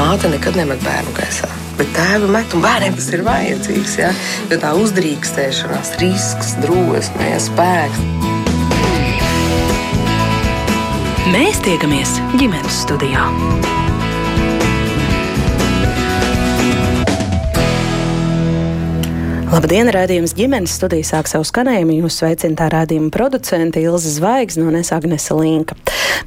māte nekad nemet bērnu gaisā. Bet tēvi met, un bērniem tas ir vajadzīgs. Ja? Jo tā uzdrīkstēšanās, risks, drosme, spēks. Mēs tiekamies ģimenes studijā. Labdien, rādījums ģimenes studija sāk savu skanējumu. Jūs sveicināta rādījuma producente Ilza Zvaigznes un es Agnese Linka.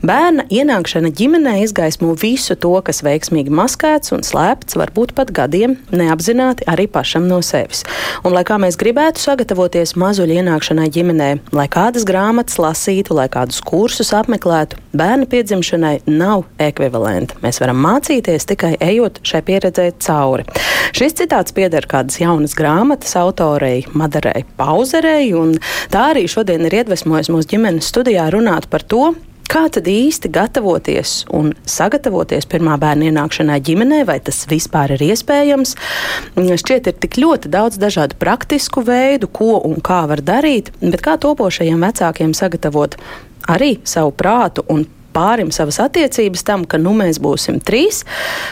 Bērna ienākšana ģimenē izgaismo visu to, kas veiksmīgi maskēts un slēpts, varbūt pat gadiem neapzināti arī pašam no sevis. Un, lai kā mēs gribētu sagatavoties mazuļu ienākšanai ģimenē, lai kādas grāmatas lasītu, lai kādus kursus apmeklētu, bērna piedzimšanai nav ekvivalenta. Mēs varam mācīties tikai ejot šai pieredzē cauri. Šis citāts pieder kādas jaunas grāmatas autorei Madarai Pauzerei, un tā arī šodien ir iedvesmojusi mūsu ģimenes studijā runāt par to, Kā tad īsti gatavoties un sagatavoties pirmā bērna ienākšanai ģimenē, vai tas vispār ir iespējams? Šķiet, ir tik ļoti daudz dažādu praktisku veidu, ko un kā var darīt, bet kā topošajiem vecākiem sagatavot arī savu prātu un pārim savas attiecības tam, ka nu mēs būsim trīs.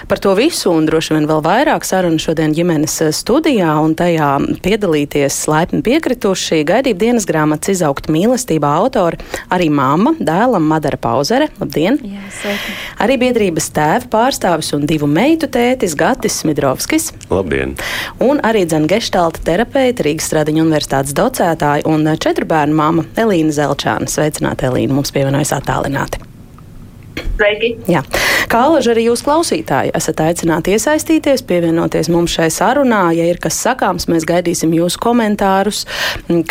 Par to visu un droši vien vēl vairāk sarunu šodien ģimenes eh, studijā un tajā piedalīties laipni piekrituši gaidību dienas grāmatas izaugt mīlestībā autori arī mamma, dēlam Madara Pauzere. Labdien! Jā, sveiki. Arī biedrības tēva pārstāvis un divu meitu tētis Gatis Smidrovskis. Labdien! Un arī dzene gestalta terapeita Rīgas Stradiņa universitātes docētāja un četru bērnu māma Elīna Zelčāna. Sveicināta Elīna, mums pievienojas attālināti. Sveiki! Jā. Kā alaži arī jūs klausītāji esat aicināti iesaistīties, pievienoties mums šai sarunā. Ja ir kas sakāms, mēs gaidīsim jūsu komentārus,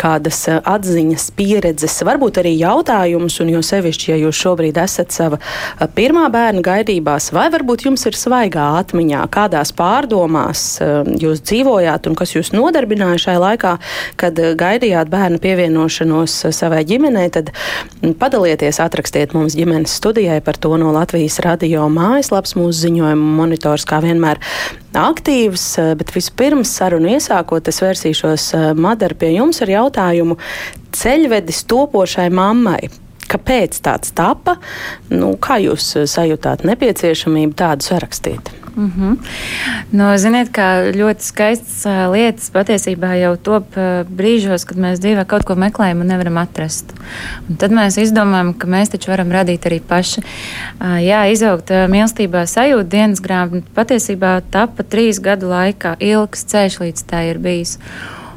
kādas eh, atziņas, pieredzes, varbūt arī jautājumus, un jo sevišķi, ja jūs šobrīd esat sava eh, pirmā bērna gaidībās, vai varbūt jums ir svaigā atmiņā, kādās pārdomās eh, jūs dzīvojāt un kas jūs nodarbināja šajā laikā, kad gaidījāt bērnu pievienošanos savai ģimenei, tad padalieties, atrakstiet mums ģimenes studijai par to no Latvijas radio mājaslapas mūsu ziņojuma monitors kā vienmēr aktīvs, eh, bet vispirms sarunu iesākot, es vērsīšos eh, Madara pie jums ar jautājumu ceļvedis topošai mammai. Kāpēc tāds tapa? Nu, kā jūs eh, sajūtāt nepieciešamību tādu sarakstīt? Mm -hmm. nu, ziniet, kā ļoti skaistas uh, lietas patiesībā jau top uh, brīžos, kad mēs dzīvē kaut ko meklējam un nevaram atrast. Un tad mēs izdomājam, ka mēs taču varam radīt arī paši. Jā, izaugt mīlestībā sajūta dienas grāmata patiesībā tapa trīs gadu laikā. Ilgs ceļš līdz tā ir bijis.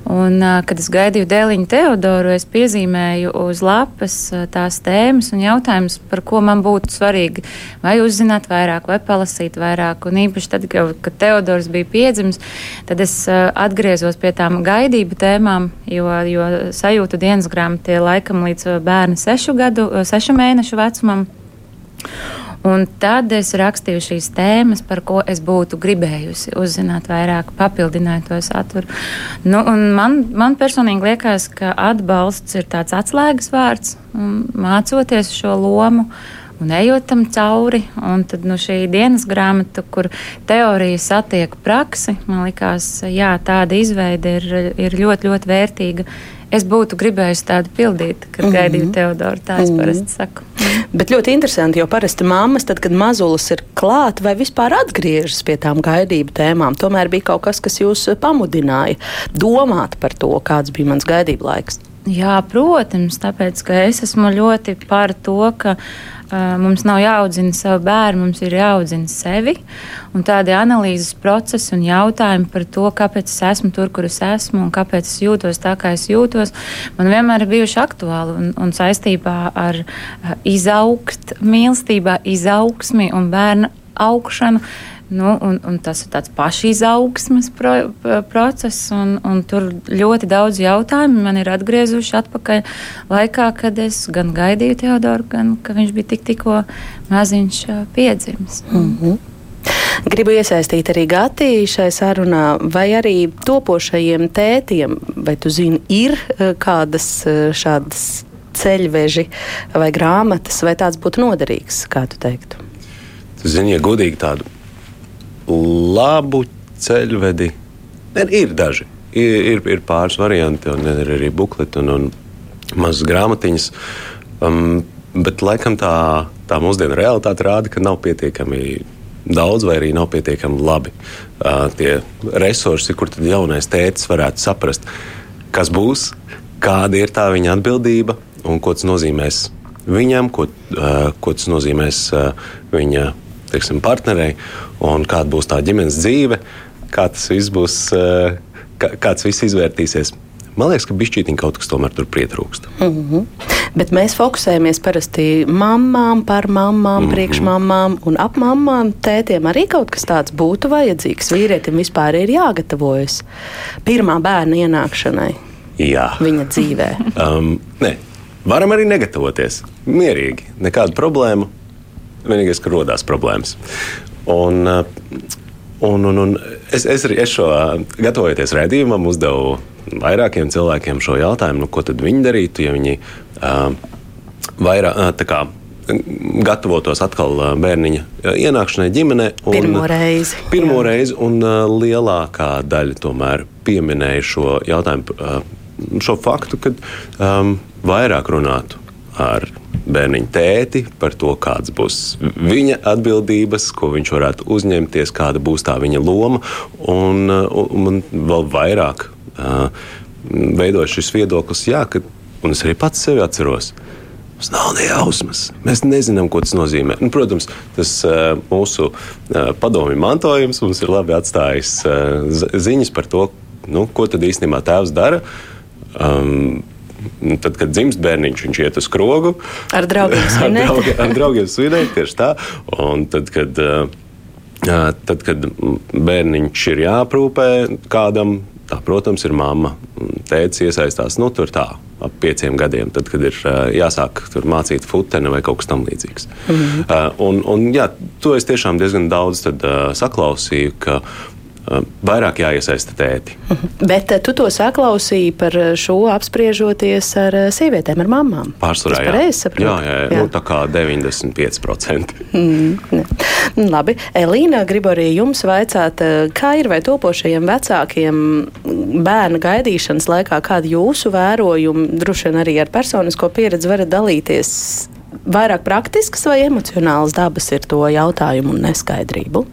Un, kad es gaidīju dēliņu Teodoru, es piezīmēju uz lapas tās tēmas un jautājumus, par ko man būtu svarīgi vai uzzināt vairāk, vai palasīt vairāk. Un īpaši tad, kad Teodors bija piedzimis, tad es atgriezos pie tām gaidību tēmām, jo, jo sajūtu dienas grāmatie laikam līdz bērna sešu, gadu, sešu mēnešu vecumam. Un tad es rakstīju šīs tēmas, par ko es būtu gribējusi uzzināt vairāk, papildināt to saturu. Nu, man, man personīgi liekas, ka atbalsts ir tāds atslēgas vārds, mācoties šo lomu un ejot tam cauri. Un tad nu, šī dienas grāmata, kur teorija satiek praksi, man liekas, jā, tāda izveide ir, ir ļoti, ļoti vērtīga. Es būtu gribējusi tādu pildīt, kad mm -hmm. gaidīju Teodoru. Tā es mm -hmm. parasti saku. Bet ļoti interesanti, jo parasti mammas, tad, kad mazulis ir klāts vai vispār atgriežas pie tām gaidību tēmām, tomēr bija kaut kas, kas jūs pamudināja domāt par to, kāds bija mans gaidību laiks. Jā, protams, tāpēc ka es esmu ļoti par to, ka Mums nav jāaudzina savu bērnu, mums ir jāaudzina sevi. Tādi analīzes procesi un jautājumi par to, kāpēc es esmu tur, kur es esmu un kāpēc es jūtos tā, kā es jūtos, man vienmēr ir bijuši aktuāli un, un saistībā ar izaugt mīlestībā, izaugsmi un bērnu augšanu Nu, un, un tas ir tāds pašizaugsmes pro, process, un, un tur ļoti daudz jautājumu man ir atgriezuši atpakaļ laikā, kad es gan gaidīju Teodoru, gan ka viņš bija tik, tikko maziņš piedzimis. Mm -hmm. Gribu iesaistīt arī Gatī šai sarunā, vai arī topošajiem tētiem, vai tu zini, ir kādas šādas ceļveži vai grāmatas, vai tāds būtu noderīgs, kā tu teiktu? Zini, ja godīgi tādu labu ceļvedi. Ne, ir daži. Ir, ir, ir pāris varianti, un ir arī bukleti un, un mazas grāmatiņas. Um, bet laikam tā, tā mūsdienu realitāte rāda, ka nav pietiekami daudz, vai arī nav pietiekami labi uh, tie resursi, kur tad jaunais tētis varētu saprast, kas būs, kāda ir tā viņa atbildība un ko tas nozīmēs viņam, ko, uh, ko tas nozīmēs uh, viņa teiksim, partnerei un kāda būs tā ģimenes dzīve, kā tas viss būs, uh, kā, kā tas viss izvērtīsies. Man liekas, ka bišķītiņa kaut kas tomēr tur pietrūkst. Mm -hmm. Bet mēs fokusējamies parasti mamām, par mamām, mm -hmm. priekšmamām un ap mamām. Tētiem arī kaut kas tāds būtu vajadzīgs. Vīrietim vispār ir jāgatavojas pirmā bērna ienākšanai. Jā. Viņa dzīvē. um, ne, varam arī negatavoties. Mierīgi, nekāda problēma. Vienīgais, ka radās problēmas. Un, uh, un, un, un es, es, es šo gatavojoties redzējumam, uzdevu vairākiem cilvēkiem šo jautājumu, nu, ko tad viņi darītu, ja viņi uh, vairāk kā, gatavotos atkal bērniņa ienākšanai ģimenē. Un, pirmo reizi. Pirmo jā. reizi, un lielākā daļa tomēr pieminēja šo jautājumu, šo faktu, ka um, vairāk runātu ar bērniņa tēti par to, kādas būs viņa atbildības, ko viņš varētu uzņemties, kāda būs tā viņa loma. Un, un, un vēl vairāk veidojas šis viedoklis, jā, ka, un es arī pats sevi atceros. Mums nav ne jausmas. Mēs nezinām, ko tas nozīmē. Nu, protams, tas uh, mūsu uh, padomju mantojums mums ir labi atstājis uh, ziņas par to, nu, ko tad īstenībā tēvs dara. Um, Tad, kad dzimst bērniņš, viņš iet uz skrogu. Ar draugiem svinēt. ar, draugiem, ar draugiem svinēt, tieši tā. Un tad, kad, tad, kad bērniņš ir jāprūpē kādam, Tā, protams, ir mamma. Tēvs iesaistās nu, tur tā, ap pieciem gadiem, tad, kad ir jāsāk mācīt futeni vai kaut kas tamlīdzīgs. Mm -hmm. un, un, jā, to es tiešām diezgan daudz tad, saklausīju. Ka, vairāk jāiesaista tēti. Bet tu to saklausīji par šo apspriežoties ar sievietēm, ar mamām? Pārsvarā jā. Jā, jā, jā. Nu, tā kā 95%. Mm, ne. Labi, Elīna, gribu arī jums vaicāt, kā ir vai topošajiem vecākiem bērna gaidīšanas laikā, kāda jūsu vērojumi, droši vien arī ar personisko pieredzi varat dalīties? Vairāk praktiskas vai emocionālas dabas ir to jautājumu un neskaidrību?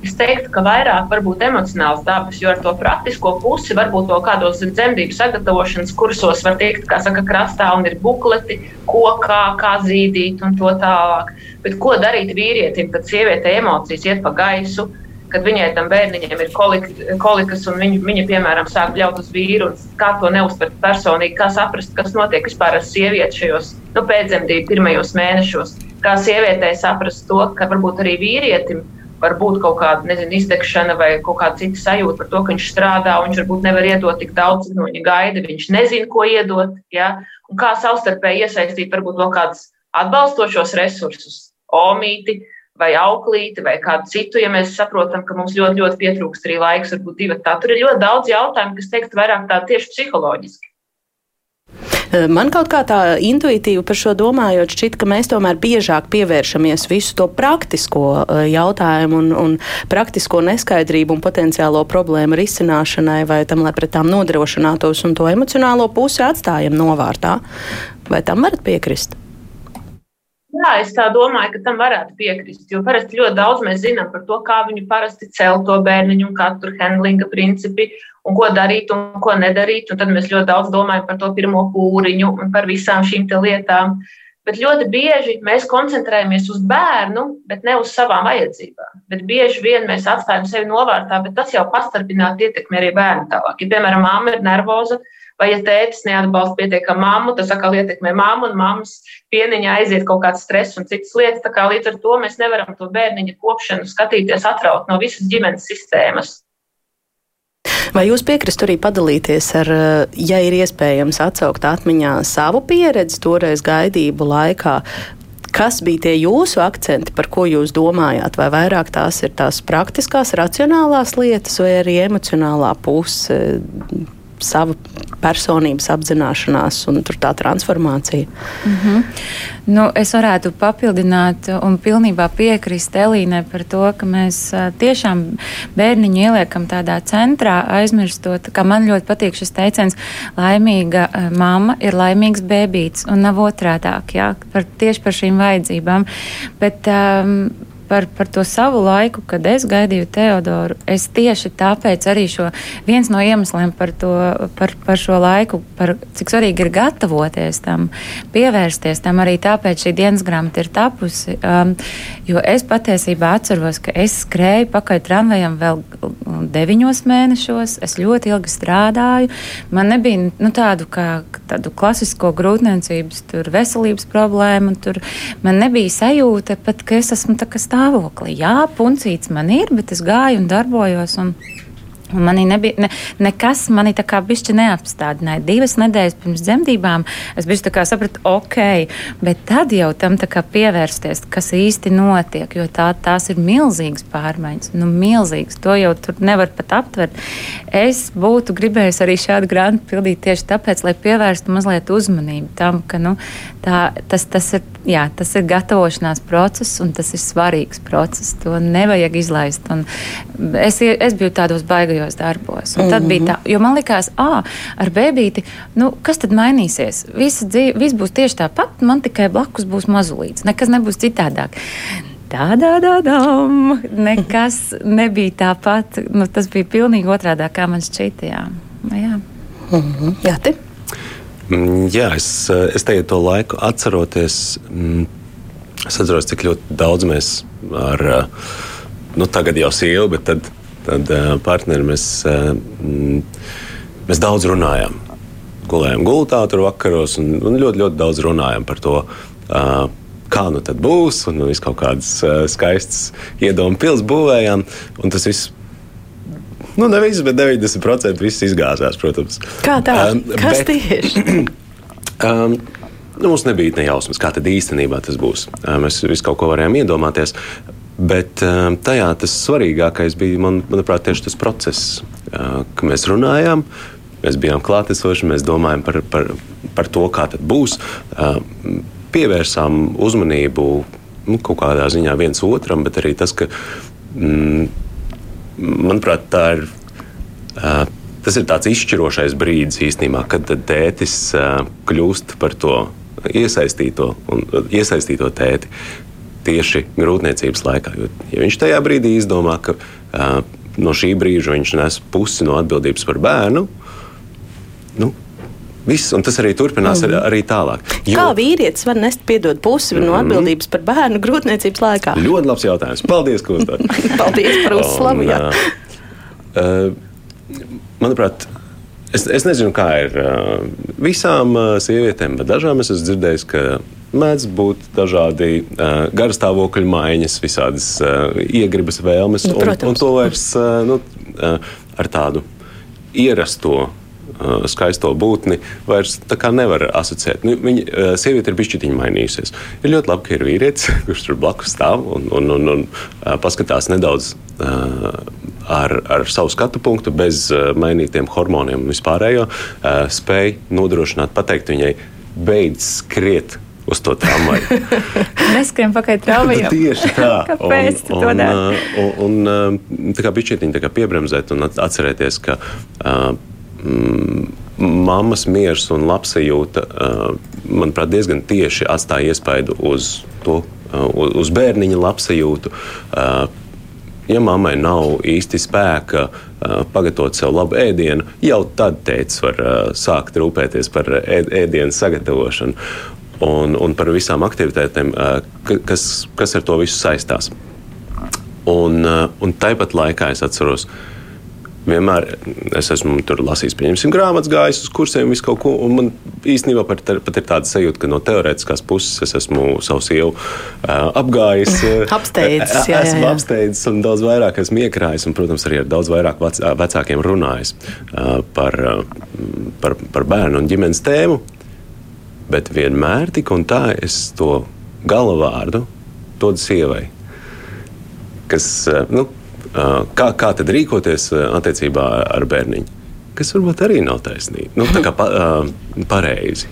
Es teiktu, ka vairāk varbūt emocionāls dabas, jo ar to praktisko pusi varbūt to kādos dzemdību sagatavošanas kursos var tikt, kā saka, krastā un ir bukleti, ko kā, kā zīdīt un to tālāk. Bet ko darīt vīrietim, kad sieviete emocijas iet pa gaisu, kad viņai tam bērniņam ir kolik, kolikas un viņa, viņa, piemēram, sāk bļaut uz vīru un kā to neuztvert personīgi, kā saprast, kas notiek vispār ar sievieti šajos nu, pēcdzemdību pirmajos mēnešos. Kā sievietei saprast to, ka varbūt arī vīrietim ir var būt kaut kāda nezinu, izdegšana vai kaut kāda cita sajūta par to, ka viņš strādā, un viņš varbūt nevar iedot tik daudz, no viņa gaida. Viņš nezina, ko iedot. Ja? Un kā savstarpēji iesaistīt varbūt vēl kādus atbalstošos resursus, omīti vai auklīti vai kādu citu, ja mēs saprotam, ka mums ļoti, ļoti pietrūkst arī laiks, varbūt divi tā. Tur ir ļoti daudz jautājumu, kas teikt vairāk tā tieši psiholoģiski. Eh, man kaut kā tā intuitīvi par šo domājot, šķiet, ka mēs tomēr biežāk pievēršamies visu to praktisko eh, jautājumu un, un praktisko neskaidrību un potenciālo problēmu risināšanai vai tam, lai pret tām nodrošinātos un to emocionālo pusi atstājam novārtā. Vai tam varat piekrist? Jā, es tā domāju, ka tam varētu piekrist. Jo parasti ļoti daudz mēs zinām par to, kā viņi parasti cel to bērniņu, kā tur handlinga principi un ko darīt un ko nedarīt. Un tad mēs ļoti daudz domājam par to pirmo pūriņu un par visām šīm lietām. Bet ļoti bieži mēs koncentrējamies uz bērnu, bet ne uz savām vajadzībām. Bet bieži vien mēs atstājam sevi novārtā, bet tas jau pastarpināti ietekmē arī bērnu tālāk. Ja, piemēram, mamma ir nervoza, vai ja tētis neatbalsta pietiekami mammu, tas atkal ietekmē mammu, un mammas pieniņā aiziet kaut kāds stress un citas lietas. Līdz ar to mēs nevaram to bērniņa kopšanu skatīties atraut no visas ģimenes sistēmas. Vai jūs piekristu arī padalīties ar, eh, ja ir iespējams atsaukt atmiņā savu pieredzi toreiz gaidību laikā? Kas bija tie jūsu akcenti, par ko jūs domājāt? Vai vairāk tās ir tās praktiskās, racionālās lietas, vai arī emocionālā puse? Sava personības apzināšanās un tā transformācija. Mm -hmm. nu, es varētu papildināt un pilnībā piekrist Elīnai par to, ka mēs tiešām bērniņu ieliekam tādā centrā, aizmirstot, ka man ļoti patīk šis teiciens, laimīga mamma ir laimīgs bēbīts un nav otrādāk, jā, par, tieši par šīm vajadzībām. Bet, um, par, par to savu laiku, kad es gaidīju Teodoru, es tieši tāpēc arī šo viens no iemesliem par, to, par, par šo laiku, par cik svarīgi ir gatavoties tam, pievērsties tam, arī tāpēc šī dienas grāmata ir tapusi. Um, jo es patiesībā atceros, ka es skrēju pakaļ tramvajam vēl deviņos mēnešos, es ļoti ilgi strādāju. Man nebija nu, tādu, kā, tādu klasisko grūtniecības, tur veselības problēmu, tur man nebija sajūta pat, ka es esmu stāvoklī. Jā, puncīts man ir, bet es gāju un darbojos. Un manī nebija, ne, nekas manī tā kā bišķi neapstādināja. Divas nedēļas pirms dzemdībām es biju tā kā sapratu, ok, bet tad jau tam tā kā pievērsties, kas īsti notiek, jo tā, tās ir milzīgas pārmaiņas, nu milzīgas, to jau tur nevar pat aptvert. Es būtu gribējis arī šādu grāmatu pildīt tieši tāpēc, lai pievērstu mazliet uzmanību tam, ka, nu, tā, tas, tas ir, jā, tas ir gatavošanās process un tas ir svarīgs process, to nevajag izlaist. Un es, es biju tādos baigajos tajos darbos. Un tad mm -hmm. bija tā, jo man likās, ah, ar bērnīti, nu, kas tad mainīsies? Visa dzīve, viss būs tieši tāpat, man tikai blakus būs mazulīts, nekas nebūs citādāk. Tādā tādā nekas nebija tāpat. Nu, tas bija pilnīgi otrādi, kā man šķita. Jā, nu, jā. Mm -hmm. jā te? Jā, es, es teiktu to laiku atceroties. Mm, es atceros, cik ļoti daudz mēs ar, nu, tagad jau sievu, bet tad tad uh, partneri mēs, uh, mēs daudz runājam. Gulējām gultā tur vakaros un, un ļoti, ļoti daudz runājam par to. Uh, kā nu tad būs, un mēs kaut kādas uh, skaistas iedomu pilsētas būvējām. Tas viss, nu, ne viss, bet 90% viss izgāzās, protams. Kā tā? Um, Kas bet, tieši? um, nu, mums nebija ne jausmas, kā tad īstenībā tas būs. Uh, mēs visu kaut ko varējām iedomāties. Bet um, tajā tas svarīgākais bija, man, manuprāt, tieši tas process, uh, ka mēs runājām, mēs bijām klātesoši, mēs domājam par, par, par to, kā tas būs. Uh, pievērsām uzmanību nu, kaut kādā ziņā viens otram, bet arī tas, ka, mm, manuprāt, tā ir. Uh, Tas ir tāds izšķirošais brīdis īstenībā, kad tētis uh, kļūst par to iesaistīto, un, iesaistīto tēti tieši grūtniecības laikā. Jo, ja viņš tajā brīdī izdomā, ka uh, no šī brīža viņš nes pusi no atbildības par bērnu, nu, Viss, un tas arī turpinās mm. arī tālāk. Jo, Kā vīrietis var nest piedod pusi mm. no mhm. atbildības par bērnu grūtniecības laikā? Ļoti labs jautājums. Paldies, Kustā. Paldies par uzslavu. Uh, manuprāt, es, es nezinu, kā ir uh, visām uh, sievietēm, bet dažām es esmu dzirdējis, ka mēdz būt dažādi uh, garstāvokļu maiņas, visādas uh, iegribas, vēlmes. Nu, un, un to vairs uh, nu, uh, ar tādu ierasto skaisto būtni vairs nevar asociēt. Nu, viņa sieviete ir bijusi mainījusies. Ir ļoti labi, ka ir vīrietis, kurš tur blakus stāv un, un, un, un paskatās nedaudz ar, ar savu skatu punktu, bez mainītiem hormoniem un vispārējo, uh, spēj nodrošināt, pateikt viņai, beidz skriet uz to tramvaju. Neskrien pakaļ tramvajam. Tieši tā. Kāpēc un, un, un, un, un um, tā kā bišķietiņi tā kā piebremzēt un atcerēties, ka uh, mm, mammas miers un labsajūta, uh, manuprāt, diezgan tieši atstāja iespaidu uz to, uh, uz bērniņa labsajūtu. Uh, ja mammai nav īsti spēka uh, pagatavot sev labu ēdienu, jau tad tēvs var uh, sākt rūpēties par ēdienu sagatavošanu un, un par visām aktivitātēm, kas, kas ar to visu saistās. Un, un tāpat laikā es atceros, vienmēr es esmu lasījis, pieņemsim, grāmatas, gājis uz kursiem, visu kaut ko. Man īstenībā pat, pat ir tāda sajūta, ka no teorētiskās puses es esmu savu sievu apgājis. apsteidzis, jā, jā, jā. Esmu apsteidzis un daudz vairāk esmu iekrājis, un, protams, arī ar daudz vairāk vecākiem runājis par, par, par bērnu un ģimenes tēmu bet vienmēr tik un tā es to galvāvārdu dodu sievai. Kas, eh, nu, eh, kā, kā tad rīkoties eh, attiecībā ar bērniņu? Kas varbūt arī nav taisnība. Nu, tā kā pa, pareizi.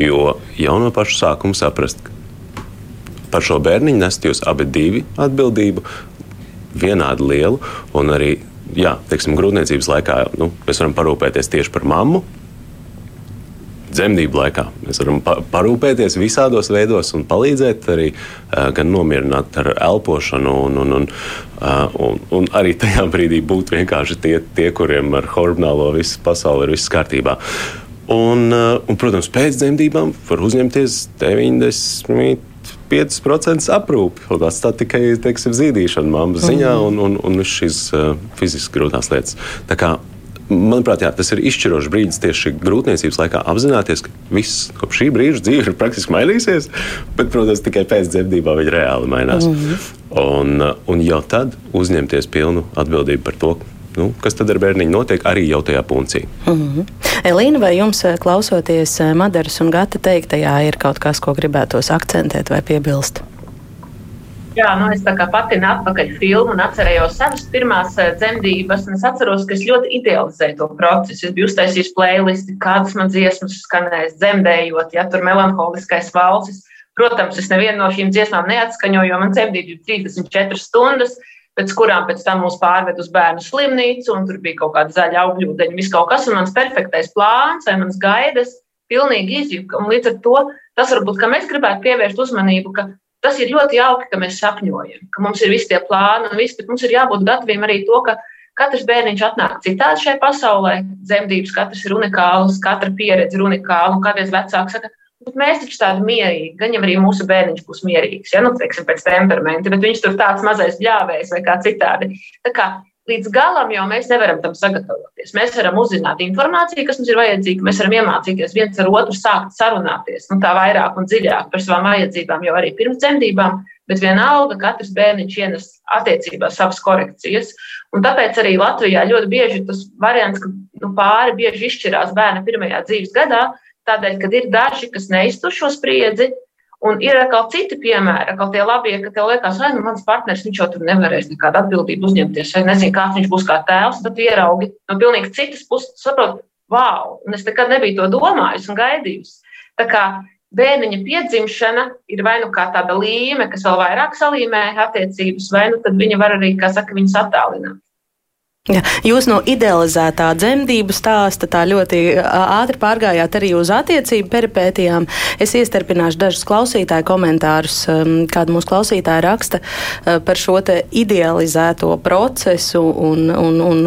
Jo jau no paša sākuma saprast, ka par šo bērniņu nest jūs abi divi atbildību, vienādi lielu. Un arī, jā, teiksim, grūtniecības laikā nu, mēs varam parūpēties tieši par mammu, dzemdību laikā. Mēs varam pa parūpēties visādos veidos un palīdzēt arī gan nomierināt ar elpošanu, un, un, un, un, un arī tajā brīdī būt vienkārši tie, tie kuriem ar hormonālo visu pasauli ir viss kārtībā. Un, un, protams, pēc dzemdībām var uzņemties 90. 5% aprūpi, un atstāt tikai teiksim, zīdīšanu mammas ziņā un, un, un šīs fiziski grūtās lietas. Tā kā manuprāt, jā, tas ir izšķirošs brīdis tieši grūtniecības laikā apzināties, ka viss kopš šī brīža dzīve ir praktiski mainījusies, bet, protams, tikai pēc dzemdībām viņa reāli mainās. Mm -hmm. un, un jau tad uzņemties pilnu atbildību par to. Nu, kas tad ar bērniņu notiek arī jau tajā puncī? Mm -hmm. Elīna, vai jums eh, klausoties eh, Madaras un Gata teiktajā ir kaut kas, ko gribētos akcentēt vai piebilst? Jā, nu es tā kā pati atpakaļ filmu un atcerējos savas pirmās uh, dzemdības. Es atceros, ka es ļoti idealizēju to procesu. Es biju uztaisījis playlisti, kādas man dziesmas skanēs dzemdējot, ja tur melanholiskais valsis. Protams, es nevienu no šīm dziesmām neatskaņoju, jo man dzemdība bija 34 stundas, pēc kurām pēc tam mūs pārved uz bērnu slimnīcu, un tur bija kaut kāda zaļa augļūdeņa, viss kaut kas, un mans perfektais plāns vai mans gaidas pilnīgi izjuka. Un līdz ar to tas varbūt, ka mēs gribētu pievērst uzmanību, ka Tas ir ļoti jauki, ka mēs sapņojam, ka mums ir visi tie plāni un viss, bet mums ir jābūt gataviem arī to, ka katrs bērniņš atnāk citādi šajā pasaulē. Dzemdības katrs ir unikāls, katra pieredze ir unikāla. Un kādreiz vecāki saka, bet mēs taču tādi mierīgi, gan jau arī mūsu bērniņš būs mierīgs, ja nu teiksim pēc temperamenta, bet viņš tur tāds mazais bļāvējs vai kā citādi. Tā kā līdz galam jau mēs nevaram tam sagatavoties. Mēs varam uzzināt informāciju, kas mums ir vajadzīga. Mēs varam iemācīties viens ar otru sākt sarunāties, nu, tā vairāk un dziļāk par savām vajadzībām jau arī pirms dzemdībām. Bet vienalga, katrs bērniņš ienes attiecībā savas korekcijas. Un tāpēc arī Latvijā ļoti bieži tas variants, ka nu, pāri bieži izšķirās bērna pirmajā dzīves gadā, tādēļ, ka ir daži, kas neiztur šo spriedzi, Un ir atkal citi piemēri, atkal tie labie, ka tev liekas, ka nu, mans partneris jau tur nevarēs nekādu atbildību uzņemties, vai nezinu, kāds viņš būs kā tēvs. Tad ieraugi no pilnīgi citas puses, saprot, wow, un es nekad nebiju to domājis un gaidījis. Tā kā bērniņa piedzimšana ir vai nu kā tāda līme, kas vēl vairāk salīmē attiecības, vai nu tad viņa var arī, kā saka, viņas attālināt. Ja, jūs no idealizētā dzemdību stāsta tā ļoti ātri pārgājāt arī uz attiecību peripētijām. Es iestarpināšu dažus klausītāju komentārus, kādu mūsu klausītāji raksta par šo idealizēto procesu un, un, un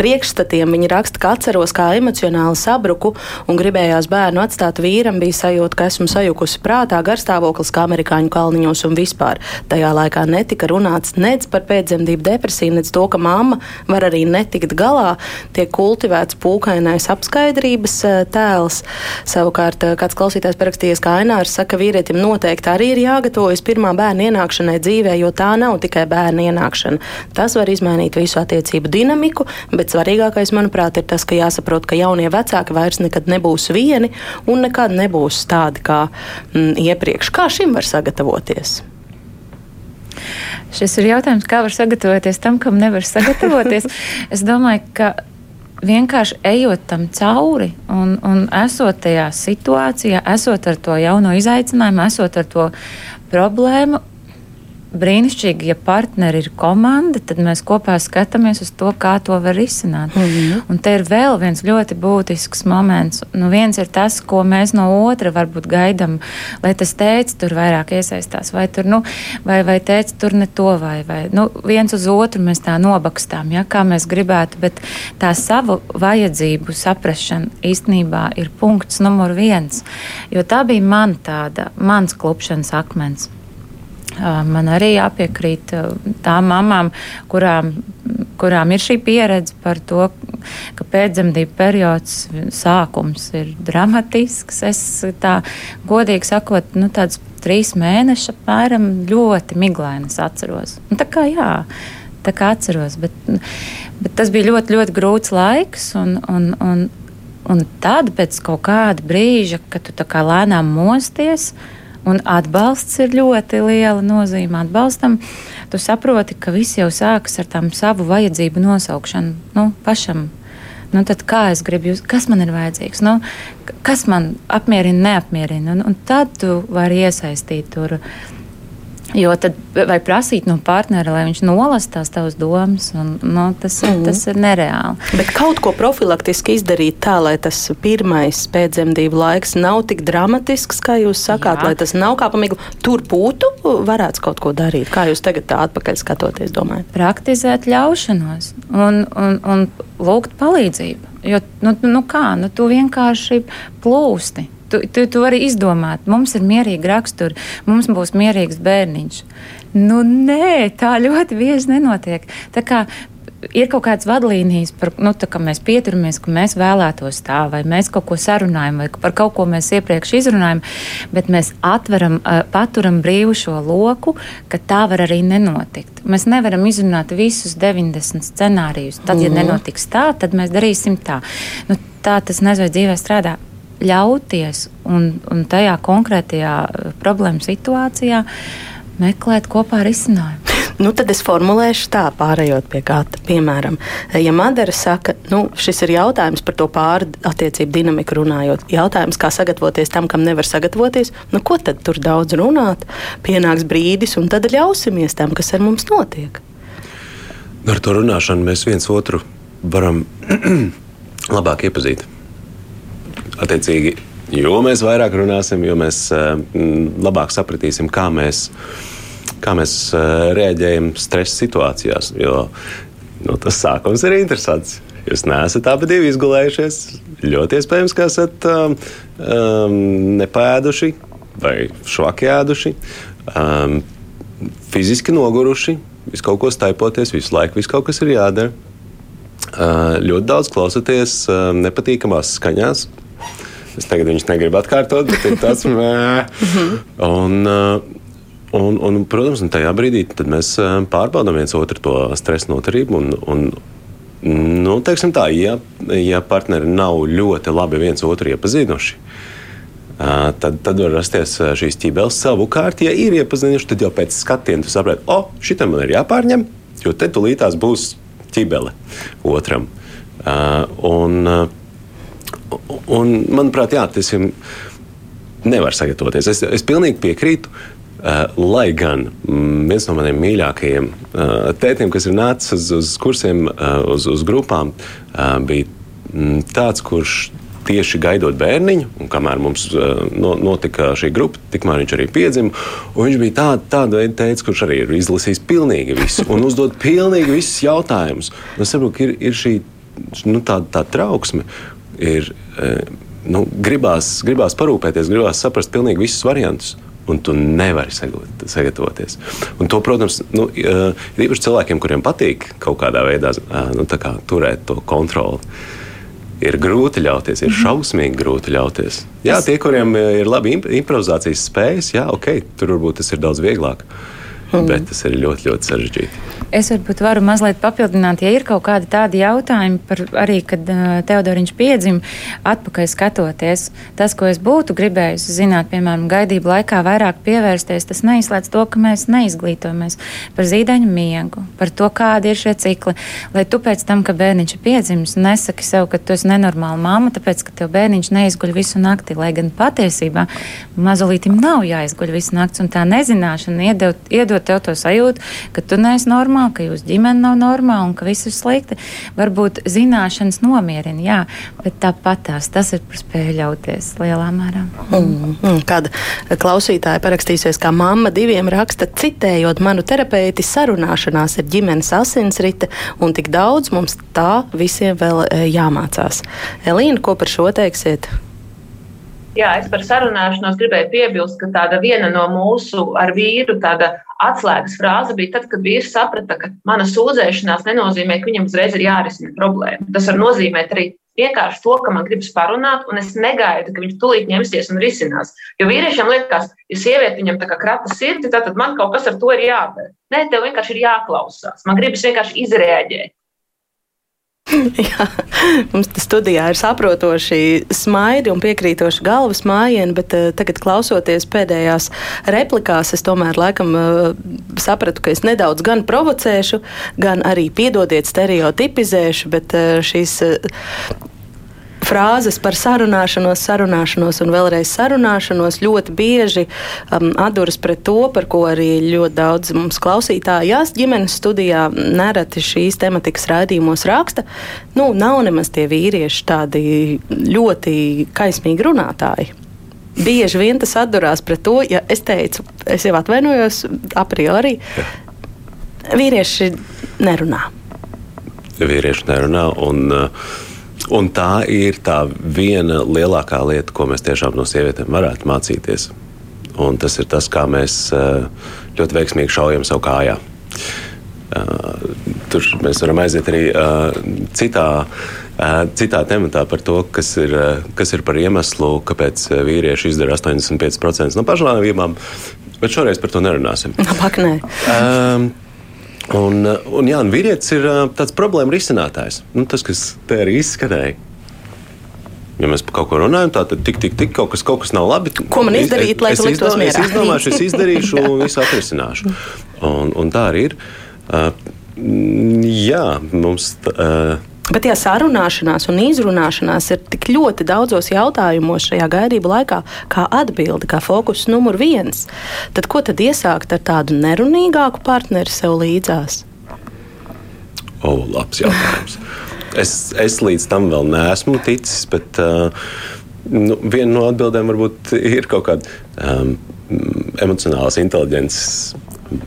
priekšstatiem. Viņi raksta, ka atceros, kā emocionāli sabruku un gribējās bērnu atstāt vīram, bija sajūta, ka esmu sajukusi prātā, garstāvoklis kā amerikāņu kalniņos un vispār. Tajā laikā netika runāts nec par pēcdzemdību depresiju, nec to, ka mamma var arī netikt galā, tiek kultivēts pūkainais apskaidrības eh, tēls. Savukārt, eh, kāds klausītājs parakstījies, kā Ainārs saka, vīrietim noteikti arī ir jāgatavojas pirmā bērna ienākšanai dzīvē, jo tā nav tikai bērna ienākšana. Tas var izmainīt visu attiecību dinamiku, bet svarīgākais, manuprāt, ir tas, ka jāsaprot, ka jaunie vecāki vairs nekad nebūs vieni un nekad nebūs tādi kā mm, iepriekš. Kā šim var sagatavoties? Šis ir jautājums, kā var sagatavoties tam, kam nevar sagatavoties. es domāju, ka vienkārši ejot tam cauri un, un esot tajā situācijā, esot ar to jauno izaicinājumu, esot ar to problēmu, brīnišķīgi, ja partneri ir komanda, tad mēs kopā skatāmies uz to, kā to var risināt. Mm -hmm. Un te ir vēl viens ļoti būtisks moments. Nu, viens ir tas, ko mēs no otra varbūt gaidām, lai tas teica, tur vairāk iesaistās, vai tur, nu, vai, vai teica, tur ne to, vai, vai nu, viens uz otru mēs tā nobakstām, ja, kā mēs gribētu, bet tā savu vajadzību saprašana īstenībā ir punkts numur viens, jo tā bija man tāda, mans klupšanas akmens. Man arī jāpiekrīt tām mamām, kurām, kurām ir šī pieredze par to, ka pēcdzemdību periods sākums ir dramatisks. Es tā godīgi sakot, nu, tāds trīs mēneši apmēram ļoti miglainas atceros. Un tā kā jā. Tā kā atceros, bet, bet tas bija ļoti, ļoti grūts laiks. Un, un, un, un tad, pēc kaut kāda brīža, kad tu lēnām mosties, uh, Un atbalsts ir ļoti liela nozīme atbalstam. Tu saproti, ka viss jau sākas ar tām savu vajadzību nosaukšanu nu, pašam. Nu, tad kā es gribu, jūs, kas man ir vajadzīgs, nu, kas man apmierina, neapmierina. Un, un tad tu vari iesaistīt tur Jo tad vai prasīt no partnera, lai viņš nolasa tās tavas domas, un, no, nu, tas, mm. tas ir nereāli. Bet kaut ko profilaktiski izdarīt tā, lai tas pirmais pēcdzemdību laiks nav tik dramatisks, kā jūs sakāt, Jā. lai tas nav kā pamigli. Tur būtu varētu kaut ko darīt. Kā jūs tagad tā atpakaļ skatoties, domājat? Praktizēt ļaušanos un, un, un lūgt palīdzību. Jo, nu, nu kā, nu, tu vienkārši plūsti. Tu, tu, tu vari izdomāt, mums ir mierīgi raksturi, mums būs mierīgs bērniņš. Nu, nē, tā ļoti bieži nenotiek. Tā kā ir kaut kādas vadlīnijas, par, nu, kā mēs pieturamies, ka mēs vēlētos tā, vai mēs kaut ko sarunājam, vai par kaut ko mēs iepriekš izrunājam, bet mēs atveram, paturam brīvu šo loku, ka tā var arī nenotikt. Mēs nevaram izrunāt visus 90 scenārijus. Tad, ja mhm. nenotiks tā, tad mēs darīsim tā. Nu, tā tas vai dzīvē strādā ļauties un, un tajā konkrētajā eh, problēmu situācijā meklēt kopā risinājumu. Nu, tad es formulēšu tā, pārējot pie kāda. Piemēram, ja Madara saka, nu, šis ir jautājums par to pāri attiecību dinamiku runājot. Jautājums, kā sagatavoties tam, kam nevar sagatavoties, nu, ko tad tur daudz runāt? Pienāks brīdis, un tad ļausimies tam, kas ar mums notiek. Ar to runāšanu mēs viens otru varam labāk iepazīt. Attiecīgi, jo mēs vairāk runāsim, jo mēs uh, labāk sapratīsim, kā mēs, kā mēs uh, reaģējam stresa situācijās. Jo nu, tas sākums ir interesants. Jūs neesat abi izgulējušies. Ļoti iespējams, ka esat um, um, nepēduši vai švaki ēduši, um, fiziski noguruši, visu kaut ko staipoties, visu laiku visu kaut kas ir jādara. Uh, ļoti daudz klausoties uh, nepatīkamās skaņās, Es tagad viņus negribu atkārtot, bet ir tāds - un, un, un, protams, un tajā brīdī mēs pārbaudām viens otru to stresa noturību. Un, un, nu, tā, ja, ja partneri nav ļoti labi viens otru iepazinuši, tad, tad var rasties šīs ķībeles. Savukārt, ja ir iepazinuši, tad jau pēc skatiena tu saproti, o, oh, šitam man ir jāpārņem, jo te tulītās būs ķībele otram. Uh, un, uh, Un, manuprāt, jā, tas ir. Nevar sagatavoties. Es, es pilnīgi piekrītu. Uh, lai gan viens no maniem mīļākajiem uh, tētiem, kas ir nācis uz, uz kursiem, uh, uz, uz grupām, bija mm, tāds, kurš tieši gaidot bērniņu, un kamēr mums notika šī grupa, tikmēr viņš arī piedzima. Viņš bija tāda, tāda veida teicis, kurš arī ir izlasījis pilnīgi visu un uzdod pilnīgi visus jautājumus. Es saprotu, ka ir, ir šī nu, tāda tā trauksme, ir e, nu, gribās, gribās parūpēties, gribās saprast pilnīgi visus variantus. Un tu nevari sagatavoties. Un to, protams, nu, e, ir īpaši cilvēkiem, kuriem patīk kaut kādā veidā e, nu, kā, turēt to kontroli. Ir grūti ļauties, ir mhm. šausmīgi grūti ļauties. Jā, tie, kuriem ir labi improvizācijas spējas, jā, ok, tur varbūt tas ir daudz vieglāk. Mm. Bet tas ir ļoti, ļoti sarežģīti. Es varbūt varu mazliet papildināt, ja ir kaut kādi tādi jautājumi par arī, kad uh, Teodoriņš piedzima, atpakaļ skatoties. Tas, ko es būtu gribējusi zināt, piemēram, gaidību laikā vairāk pievērsties, tas neizslēdz to, ka mēs neizglītojamies par zīdaiņu miegu, par to, kādi ir šie cikli. Lai tu pēc tam, ka bērniņš ir piedzimis, nesaki sev, ka tu esi nenormāla mamma, tāpēc, ka tev bērniņš neizguļ visu nakti, lai gan patiesībā mazulītim nav jāizguļ visu nakti, un tā nezināšana iedod, iedod tev to sajūtu, ka tu neesi normāla normāla, ka jūsu ģimene nav normāla un ka viss ir slikti. Varbūt zināšanas nomierina, jā, bet tāpat tās tas ir par spēju ļauties lielā mērā. Mm, mm, kāda klausītāja parakstīsies, kā mamma diviem raksta, citējot manu terapeiti, sarunāšanās ir ģimenes asinsrite un tik daudz mums tā visiem vēl e, jāmācās. Elīna, ko par šo teiksiet? Jā, es par sarunāšanos gribēju piebilst, ka tāda viena no mūsu ar vīru atslēgas frāze bija tad, kad vīrs saprata, ka mana sūdzēšanās nenozīmē, ka viņam uzreiz ir jārisina problēma. Tas var nozīmēt arī vienkārši to, ka man gribas parunāt, un es negaidu, ka viņš tūlīt ņemsies un risinās. Jo vīriešiem liekas, ja sieviete viņam tā kā krata sirdi, tad man kaut kas ar to ir jādara. Nē, tev vienkārši ir jāklausās. Man gribas vienkārši izrēģēt. Jā, mums studijā ir saprotoši smaidi un piekrītoši galvas mājiņi, bet uh, tagad klausoties pēdējās replikās, es tomēr laikam uh, sapratu, ka es nedaudz gan provocēšu, gan arī piedodiet stereotipizēšu, bet uh, šīs. Uh, frāzes par sarunāšanos, sarunāšanos un vēlreiz sarunāšanos ļoti bieži um, atduras pret to, par ko arī ļoti daudz mums klausītājās ģimenes studijā nereti šīs tematikas raidījumos raksta. Nu, nav nemaz tie vīrieši tādi ļoti kaismīgi runātāji. Bieži vien tas atdurās pret to, ja es teicu, es jau atvainojos a priori. Ja. Vīrieši nerunā. Vīrieši nerunā. Un, uh, Un tā ir tā viena lielākā lieta, ko mēs tiešām no sievietēm varētu mācīties. Un tas ir tas, kā mēs uh, ļoti veiksmīgi šaujam savu kājā. Uh, tur mēs varam aiziet arī citā, citā tematā par to, kas ir, kas ir par iemeslu, kāpēc vīrieši izdara 85% no pašnāvībām. Bet šoreiz par to nerunāsim. Labāk, nē. Um, Un, un, jā, un vīrietis ir tāds problēma risinātājs. Nu, tas, kas te arī izskanēja. Ja mēs par kaut ko runājam, tad tik, tik, tik kaut kas, kaut kas nav labi. Ko man izdarīt, es, lai es, izdomā, es izdomāšu, es izdarīšu un visu atrisināšu. Un, un tā arī ir. Uh, jā, mums. Uh, Bet, ja sarunāšanās un izrunāšanās ir tik ļoti daudzos jautājumos šajā gaidību laikā, kā atbilde, kā fokus numur viens, tad ko tad iesākt ar tādu nerunīgāku partneri sev līdzās? O, oh, labs jautājums. es, es līdz tam vēl neesmu ticis, bet uh, nu, viena no atbildēm varbūt ir kaut kāda um, emocionālas inteliģences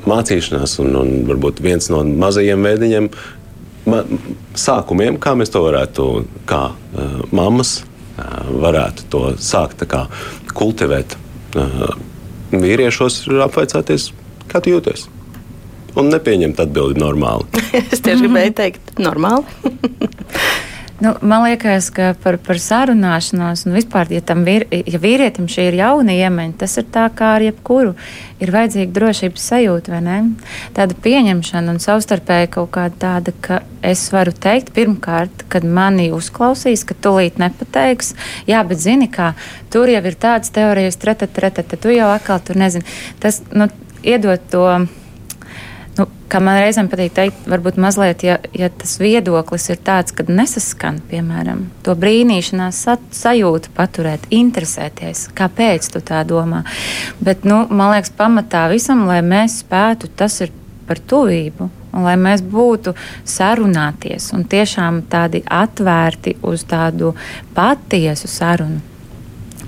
mācīšanās, un, un varbūt viens no mazajiem veidiņiem sākumiem, kā mēs to varētu, kā uh, mammas uh, varētu to sākt kā, kultivēt uh, vīriešos, ir apvaicāties, kā tu jūties. Un nepieņemt atbildi normāli. es tieši gribēju teikt, normāli. Nu, man liekas, ka par, par sarunāšanos, un vispār, ja, vīr, ja vīrietim šī ir jauna iemaņa, tas ir tā kā ar jebkuru. Ir vajadzīga drošības sajūta, vai ne? Tāda pieņemšana un savstarpēji kaut kāda tāda, ka es varu teikt, pirmkārt, kad mani uzklausīs, ka tūlīt nepateiks, jā, bet zini, kā tur jau ir tādas teorijas, treta, treta, tu jau atkal tur nezini. Tas, nu, iedot to Nu, kā man reizēm patīk teikt, varbūt mazliet, ja, ja tas viedoklis ir tāds, ka nesaskan, piemēram, to brīnīšanās sajūtu paturēt, interesēties, kāpēc tu tā domā. Bet, nu, man liekas, pamatā visam, lai mēs spētu, tas ir par tuvību. Un lai mēs būtu sarunāties un tiešām tādi atvērti uz tādu patiesu sarunu.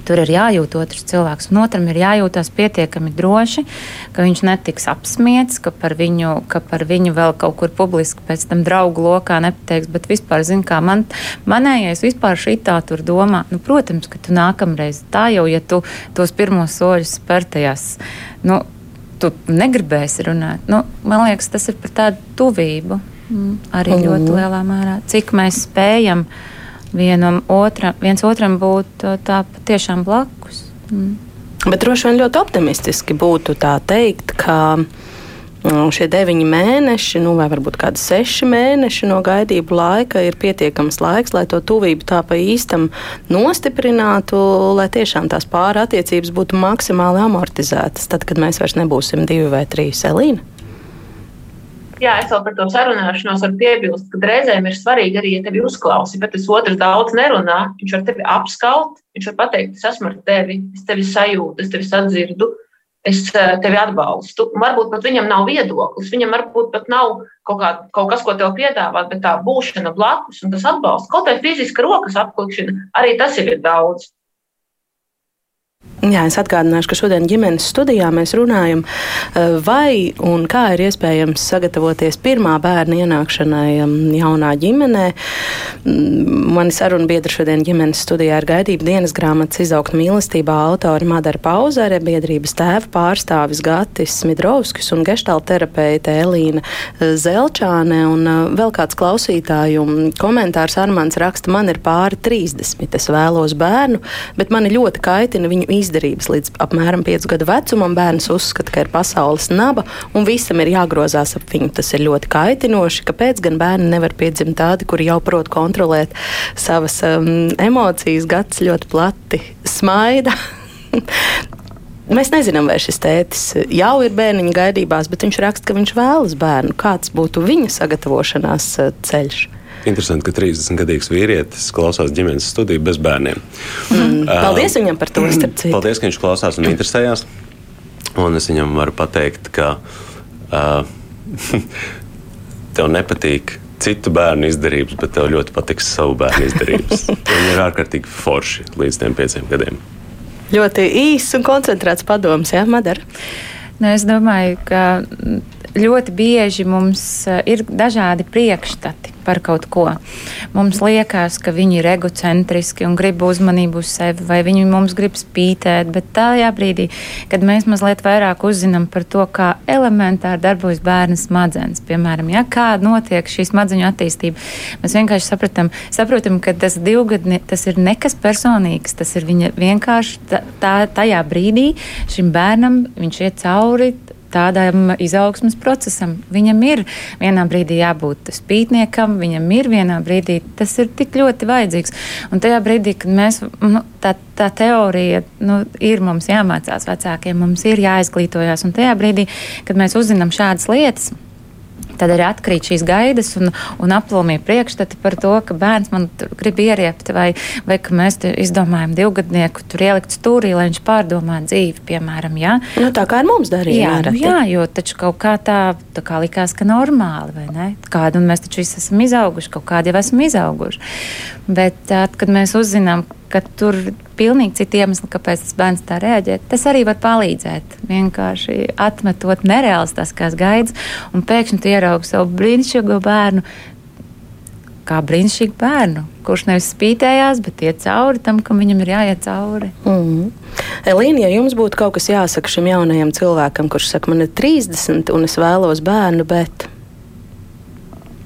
Tur ir jājūt otrs cilvēks, un otram ir jājūtas pietiekami droši, ka viņš netiks apspiesti, ka, par viņu, ka par viņu vēl kaut kur publiski pēc tam draugu lokā nepateiks. Bet vispār, zin, kā man, manējais vispār šī tā tur domā, nu, protams, ka tu nākamreiz tā jau, ja tu tos pirmos soļus spērtajās. Nu, Tu negribēsi runāt. Nu, man liekas, tas ir par tādu tuvību mm, arī mm. ļoti lielā mērā. Cik mēs spējam uh, vienam otram, viens otram būt tā patiešām blakus. Mm. Bet droši vien ļoti optimistiski būtu tā teikt, ka mm, šie deviņi mēneši, nu, vai varbūt kādi seši mēneši no gaidību laika ir pietiekams laiks, lai to tuvību tā pa īstam nostiprinātu, lai tiešām tās pāra attiecības būtu maksimāli amortizētas, tad, kad mēs vairs nebūsim divi vai trīs Elīna. Jā, es vēl par to sarunāšanos varu piebilst, ka reizēm ir svarīgi arī, ja tevi uzklausa, bet tas otrs daudz nerunā. Viņš var tevi apskaut, viņš var pateikt, es esmu ar tevi, es tevi sajūtu, es tevi sadzirdu, es eh, tevi atbalstu. Un varbūt pat viņam nav viedoklis, viņam varbūt pat nav kaut, kā, kaut kas, ko tev piedāvāt, bet tā būšana blakus un tas atbalsts, kaut vai fiziska rokas apklikšana, arī tas ir daudz. Jā, es atgādināšu, ka šodien ģimenes studijā mēs runājam, eh, vai un kā ir iespējams sagatavoties pirmā bērna ienākšanai um, jaunā ģimenē. Mm, mani sarunu biedri šodien ģimenes studijā ir gaidība dienas grāmatas izaugt mīlestībā autori Madara Pauzere, biedrības tēva pārstāvis Gatis Smidrovskis un gestalterapeite Elīna eh, Zelčāne. Un eh, vēl kāds klausītāju komentārs Armāns raksta, man ir pāri 30, es vēlos bērnu, bet mani ļoti kaitina viņu izdevumu izdarības līdz apmēram 5 gadu vecumam. Bērns uzskata, ka ir pasaules naba un visam ir jāgrozās ap viņu. Tas ir ļoti kaitinoši. Kāpēc gan bērni nevar piedzimt tādi, kuri jau prot kontrolēt savas um, emocijas? Gads ļoti plati smaida. Mēs nezinām, vai šis tētis jau ir bērniņa gaidībās, bet viņš raksta, ka viņš vēlas bērnu. Kāds būtu viņa sagatavošanās uh, ceļš? Interesanti, ka 30-gadīgs vīrietis klausās ģimenes studiju bez bērniem. Mm, paldies uh, viņam par to. Paldies, ka viņš klausās un interesējās. Un es viņam varu pateikt, ka uh, tev nepatīk citu bērnu izdarības, bet tev ļoti patiks savu bērnu izdarības. Viņi ir ārkārtīgi forši līdz tiem pieciem gadiem. Ļoti īss un koncentrēts padoms, Jā, Madara. Nu, es domāju, ka ļoti bieži mums ir dažādi priekšstati par kaut ko. Mums liekas, ka viņi ir egocentriski un grib uzmanību uz sevi, vai viņi mums grib spītēt, bet tajā brīdī, kad mēs mazliet vairāk uzzinām par to, kā elementāri darbojas bērna smadzenes, piemēram, ja, kā notiek šī smadzeņu attīstība, mēs vienkārši sapratam, saprotam, ka tas divgadni, tas ir nekas personīgs, tas ir viņa vienkārši tā, tajā brīdī šim bērnam, viņš iet cauri tādam izaugsmas procesam. Viņam ir vienā brīdī jābūt spītniekam, viņam ir vienā brīdī tas ir tik ļoti vajadzīgs. Un tajā brīdī, kad mēs, nu, tā, tā teorija nu, ir mums jāmācās vecākiem, mums ir jāizglītojas, un tajā brīdī, kad mēs uzzinām šādas lietas, Tad arī atkrīt šīs gaidas un, un aplomīja priekšstati par to, ka bērns man grib ieriept, vai, vai ka mēs izdomājam divgadnieku tur ielikt stūrī, lai viņš pārdomā dzīvi, piemēram. Jā, nu, tā kā ar mums darīja. Jā, nu, jā, jo taču kaut kā tā, tā kā likās, ka normāli, vai ne? Kādu, mēs taču visi esam izauguši, kaut kādi jau esam izauguši. Bet tad, kad mēs uzzinām, ka tur pilnīgi citi iemesli, kāpēc tas bērns tā reaģē. Tas arī var palīdzēt. Vienkārši atmetot nereālistiskās gaidas, un pēkšņi tu ieraugi savu brīnišķīgo bērnu. Kā brīnišķīgu bērnu, kurš nevis spītējās, bet iet cauri tam, kam viņam ir jāiet cauri. Mm -hmm. Elīna, ja jums būtu kaut kas jāsaka šim jaunajam cilvēkam, kurš saka, man ir 30 un es vēlos bērnu, bet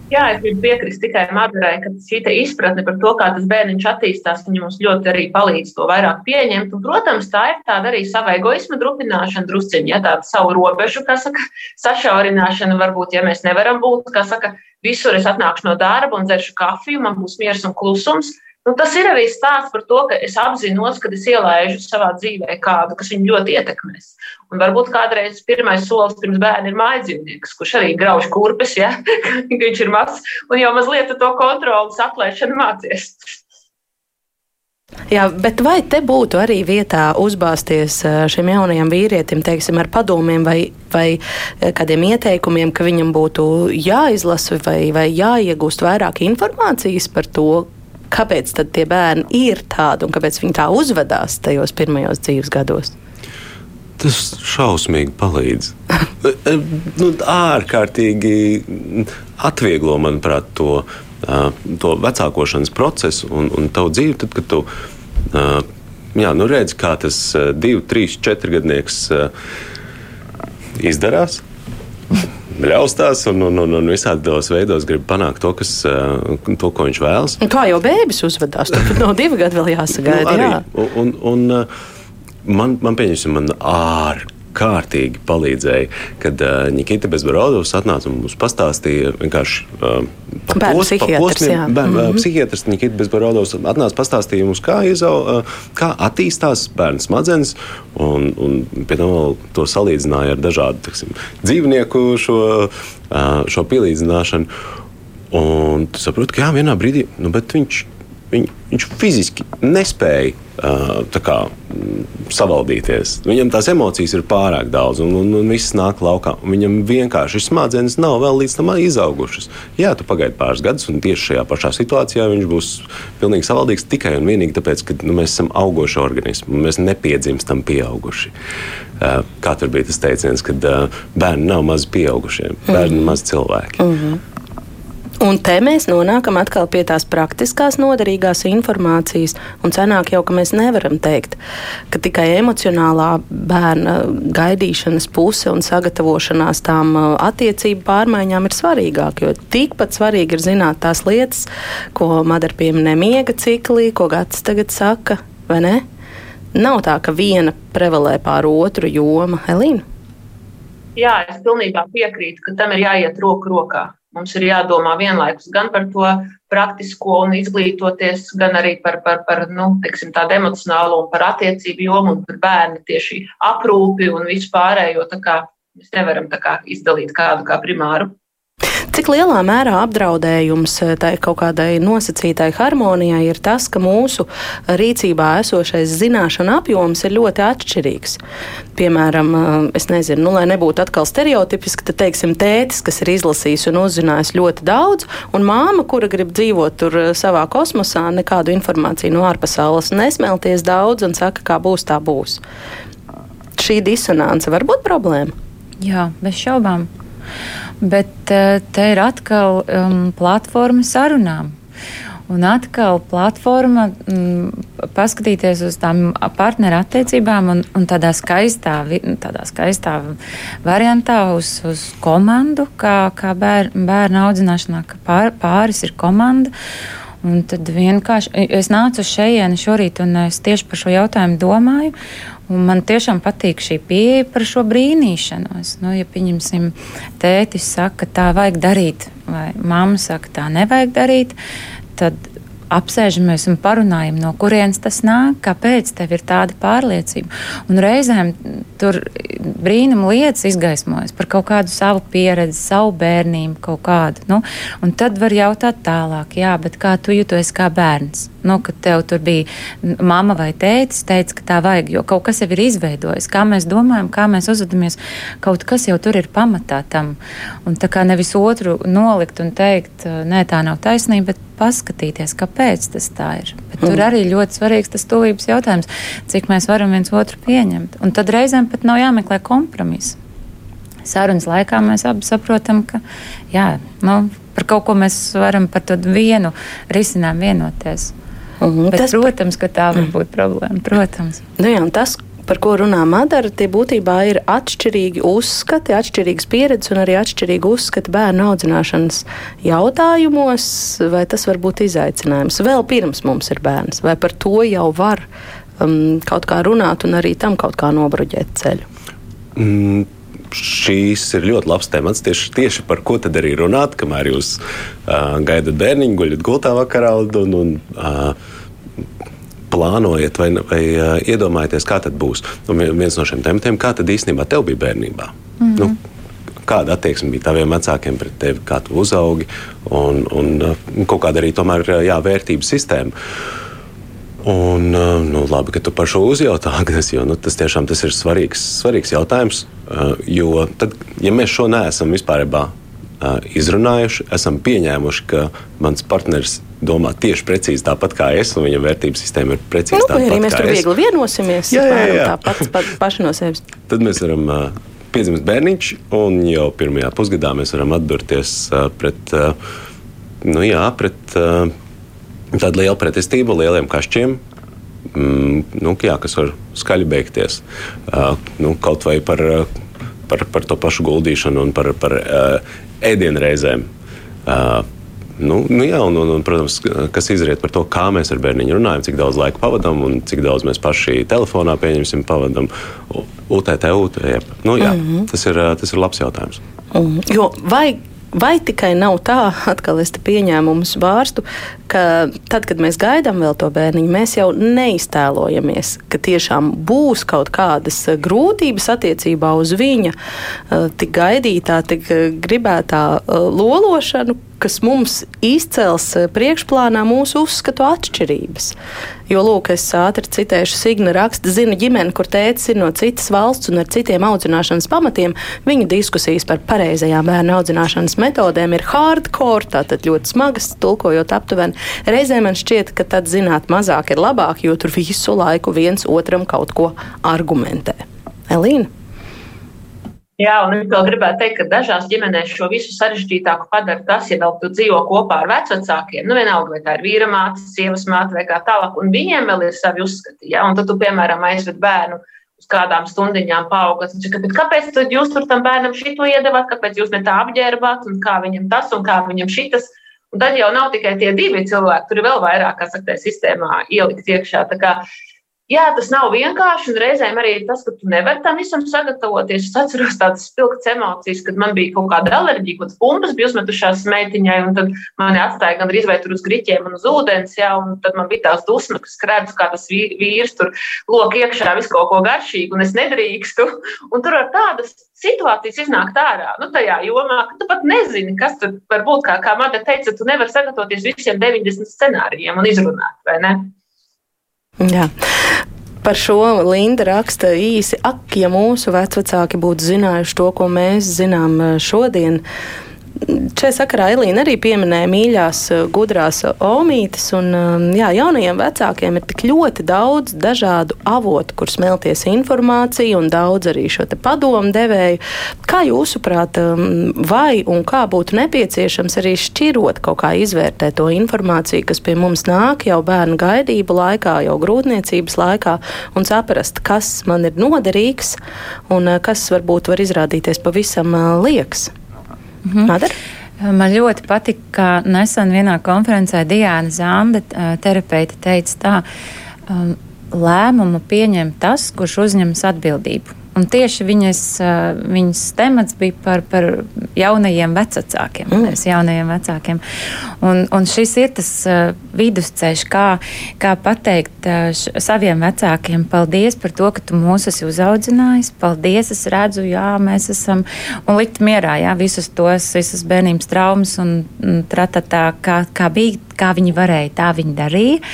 Jā, es gribu piekrist tikai Madarai, ka šī izpratne par to, kā tas bērniņš attīstās, viņa mums ļoti arī palīdz to vairāk pieņemt. Un, protams, tā ir tāda arī sava egoisma drupināšana, drusciņa, ja tāda savu robežu, kā saka, sašaurināšana. Varbūt, ja mēs nevaram būt, kā saka, visur es atnākšu no darba un dzeršu kafiju, man būs miers un klusums. Nu, tas ir arī stāsts par to, ka es apzinos, ka es ielaidu savā dzīvē kādu, kas viņu ļoti ietekmēs. Un varbūt kādreiz pirmais solis pirms bērna ir mājdzīvnieks, kurš arī grauž kurpes, ja viņš ir mazs, un jau mazliet to kontrolas atlaišanu mācies. Jā, bet vai te būtu arī vietā uzbāzties šim jaunajam vīrietim, teiksim, ar padomiem vai, vai kādiem ieteikumiem, ka viņam būtu jāizlasa vai, vai jāiegūst vairāk informācijas par to, kāpēc tie bērni ir tādi un kāpēc viņi tā uzvedās tajos pirmajos dzīves gados? Tas šausmīgi palīdz. nu, ārkārtīgi atvieglo, manuprāt, to, to vecākošanas procesu un, un tavu dzīvi. Tad, kad tu jā, nu redzi, kā tas divi, trīs, četri gadnieks izdarās bļaustās un, un, un, un visādos veidos grib panākt to, kas, eh, to ko viņš vēlas. Un kā jau bērns uzvedās, tur no divi gadi vēl jāsagaida. Nu, arī, jā. un, un, un, eh, man, man pieņemsim, man ārkārtīgi kārtīgi palīdzēja, kad uh, Nikita Bezbarodovs atnāca un mums pastāstīja vienkārši uh, par pos, pa posmiem. Bērnu mm -hmm. psihiatrs Nikita Bezbarodovs atnāca pastāstīja mums, kā, izau, uh, kā attīstās bērnu smadzenes, un, un pie tam vēl to salīdzināja ar dažādu teksim, dzīvnieku šo, uh, šo pielīdzināšanu. Un tu saproti, ka jā, vienā brīdī, nu, bet viņš Viņ, viņš fiziski nespēja uh, kā, savaldīties. Viņam tās emocijas ir pārāk daudz, un, un, un viss nāk laukā. Viņam vienkārši smadzenes nav vēl līdz tam izaugušas. Jā, tu pagaidi pāris gadus, un tieši šajā pašā situācijā viņš būs pilnīgi savaldīgs tikai un vienīgi tāpēc, ka nu, mēs esam augoši organismi, mēs nepiedzimstam pieauguši. Uh, kā tur bija tas teiciens, ka uh, bērni nav mazi pieaugušie, bērni ir mm -hmm. mazi cilvēki. Mm -hmm. Un te mēs nonākam atkal pie tās praktiskās, noderīgās informācijas. Un cenāk jau, mēs nevaram teikt, ka tikai emocionālā bērna gaidīšanas puse un sagatavošanās tām uh, attiecību pārmaiņām ir svarīgāk. Jo tikpat svarīgi ir zināt tās lietas, ko Madara pieminē miega ciklī, ko Gats tagad saka, vai ne? Nav tā, ka viena prevalē pār otru joma, Elīna. Jā, es pilnībā piekrītu, ka tam ir jāiet roku rokā. Mums ir jādomā vienlaikus gan par to praktisko un izglītoties, gan arī par, par, par nu, teiksim, tādu emocionālo un par attiecību jomu un par bērnu tieši aprūpi un visu pārējo. Mēs nevaram kā, izdalīt kādu kā primāru. Cik lielā mērā apdraudējums eh, tai kaut kādai nosacītai harmonijai ir tas, ka mūsu rīcībā esošais zināšanu apjoms ir ļoti atšķirīgs? Piemēram, eh, es nezinu, nu, lai nebūtu atkal stereotipiski, tad teiksim tētis, kas ir izlasījis un uzzinājis ļoti daudz, un māma, kura grib dzīvot tur eh, savā kosmosā, nekādu informāciju no ārpasaules nesmelties daudz un saka, kā būs, tā būs. Šī disonance var būt problēma. Jā, bez šaubām. Bet uh, te ir atkal um, platforma sarunām. Un atkal platforma, m, paskatīties uz tām partneru attiecībām un, un tādā, skaistā, tādā skaistā variantā uz, uz komandu, kā, kā bēr, bērnu audzināšanā, ka pār, pāris ir komanda. Un tad vienkārši es nācu šeit šorīt, un es tieši par šo jautājumu domāju. Un man tiešām patīk šī pieeja par šo brīnīšanos. Nu, ja pieņemsim, tētis saka, tā vajag darīt, vai mamma saka, tā nevajag darīt, tad apsēžamies un parunājam, no kurienes tas nāk, kāpēc tev ir tāda pārliecība. Un reizēm tur brīnum lietas izgaismojas par kaut kādu savu pieredzi, savu bērnību, kaut kādu. Nu, un tad var jautāt tālāk, jā, bet kā tu jūties kā bērns? Nu, kad tev tur bija mama vai tētis, teica, ka tā vajag, jo kaut kas jau ir izveidojis. Kā mēs domājam, kā mēs uzvedamies, kaut kas jau tur ir pamatā tam. Un tā kā nevis otru nolikt un teikt, nē, tā nav taisnība, bet paskatīties, kāpēc tas tā ir. Bet tur mm. arī ļoti svarīgs tas tuvības jautājums, cik mēs varam viens otru pieņemt. Un tad reizēm pat nav jāmeklē kompromiss. Sarunas laikā mēs abi saprotam, ka jā, nu, par kaut ko mēs varam par to vienu risinājumu vienoties. Mm, Bet, tas, protams, ka tā var būt problēma. Protams. Nu jā, tas, par ko runā Madara, tie būtībā ir atšķirīgi uzskati, atšķirīgas pieredzes un arī atšķirīgi uzskati bērnu audzināšanas jautājumos, vai tas var būt izaicinājums vēl pirms mums ir bērns, vai par to jau var um, kaut kā runāt un arī tam kaut kā nobruģēt ceļu. Mm šīs ir ļoti labs temats. Tieši, tieši par ko tad arī runāt, kamēr jūs uh, gaidat bērniņu, guļat gultā vakarā un, un uh, plānojat vai, vai uh, iedomājaties, kā tas būs. Un viens no šiem tematiem, kā tad īstenībā tev bija bērnībā? Mm -hmm. nu, kāda attieksme bija taviem vecākiem pret tevi, kā tu uzaugi, un, un, un kaut kāda arī tomēr jā, vērtības sistēma. Un, nu, labi, ka tu par šo uzjautā, Agnes, jo nu, tas tiešām tas ir svarīgs, svarīgs jautājums. Jo tad, ja mēs šo neesam vispār izrunājuši, esam pieņēmuši, ka mans partneris domā tieši precīzi tāpat kā es, un viņa vērtības sistēma ir precīzi nu, tāda pati. Arī mēs tur viegli vienosimies. Jā, jā, jā. Tāpat pat, paši no sevis. Tad mēs varam uh, piedzimt bērniņš, un jau pirmajā pusgadā mēs varam atdurties uh, pret, uh, nu, jā, pret uh, tādu lielu pretestību, lieliem kašķiem. Mm, nu, jā, kas var skaļi beigties. Uh, nu, kaut vai par, par, par to pašu guldīšanu un par, par uh, ēdienreizēm. Uh, Nu, nu jā, un, un, un, protams, kas izriet par to, kā mēs ar bērniņu runājam, cik daudz laika pavadām un cik daudz mēs paši telefonā pieņemsim, pavadām. UTT, UTT. Nu, jā, mm -hmm. tas, ir, tas ir labs jautājums. Mm. Jo, vai Vai tikai nav tā, atkal es te pieņēmumus vārstu, ka tad, kad mēs gaidām vēl to bērniņu, mēs jau neiztēlojamies, ka tiešām būs kaut kādas grūtības attiecībā uz viņa tik gaidītā, tik gribētā lološanu, kas mums izcels eh, priekšplānā mūsu uzskatu atšķirības. Jo, lūk, es ātri citēšu Signa rakstu, zina ģimeni, kur tēcis ir no citas valsts un ar citiem audzināšanas pamatiem. Viņu diskusijas par pareizajām bērnu audzināšanas metodēm ir hardcore, tātad ļoti smagas, tulkojot aptuveni. Reizē man šķiet, ka tad zināt mazāk ir labāk, jo tur visu laiku viens otram kaut ko argumentē. Elīna? Jā, un es vēl gribētu teikt, ka dažās ģimenēs šo visu sarežģītāku padara tas, ja vēl tu dzīvo kopā ar vecākiem. Nu, vienalga, vai tā ir vīra māte, sievas māte vai kā tālāk, un viņiem vēl ir savi uzskati. Ja? Un tad tu, piemēram, aizved bērnu uz kādām stundiņām paaugat. Kāpēc jūs tur tam bērnam šito iedavāt, kāpēc jūs ne tā apģērbāt, un kā viņam tas un kā viņam šitas. Un tad jau nav tikai tie divi cilvēki, tur ir vēl vairāk, kā saka, sistēmā ielikt iekšā. Tā kā Jā, tas nav vienkārši, un reizēm arī tas, ka tu nevari tam visam sagatavoties. Es atceros tādas spilgtas emocijas, kad man bija kaut kāda alerģija, kaut kādas pumpas bija uzmetušās meitiņai, un tad mani atstāja gan arī tur uz griķiem un uz ūdens, jā, un tad man bija tās dusmas, kas skrēbs, kā tas vīrs tur lok iekšā visu kaut ko garšīgu, un es nedrīkstu. Un tur ar tādas situācijas iznākt ārā, nu, tajā jomā, ka tu pat nezini, kas tur var būt. Kā, kā Mada teica, tu nevari sagatavoties visiem 90 scenārijiem un izrunāt, vai ne? Jā. Par šo Linda raksta īsi, ak, ja mūsu vecāki būtu zinājuši to, ko mēs zinām eh, šodien, Šajā sakarā Elīna arī pieminēja mīļās, eh, gudrās omītes. Un, um, jā, jaunajiem vecākiem ir tik ļoti daudz dažādu avotu, kur smelties informāciju, un daudz arī šo padomu devēju. Kā jūsuprāt, um, vai un kā būtu nepieciešams arī šķirot kaut kā izvērtēt to informāciju, kas pie mums nāk jau bērnu gaidību laikā, jau grūtniecības laikā, un saprast, kas man ir noderīgs un uh, kas varbūt var izrādīties pavisam lieks? Mhm. Madara? Man ļoti patika, ka nesen vienā konferencē Diana Zanda, terapeite, teica tā, um, lēmumu pieņem tas, kurš uzņemas atbildību. Un tieši viņas, viņas temats bija par, par jaunajiem vecākiem, mm. nevis jaunajiem vecākiem. Un, un šis ir tas vidusceļš, kā, kā pateikt š, saviem vecākiem, paldies par to, ka tu mūs esi uzaudzinājis, paldies, es redzu, jā, mēs esam, un likt mierā, jā, visus tos, visas bērnības traumas un, un tratatā, kā, kā bija kā viņi varēja, tā viņi darīja.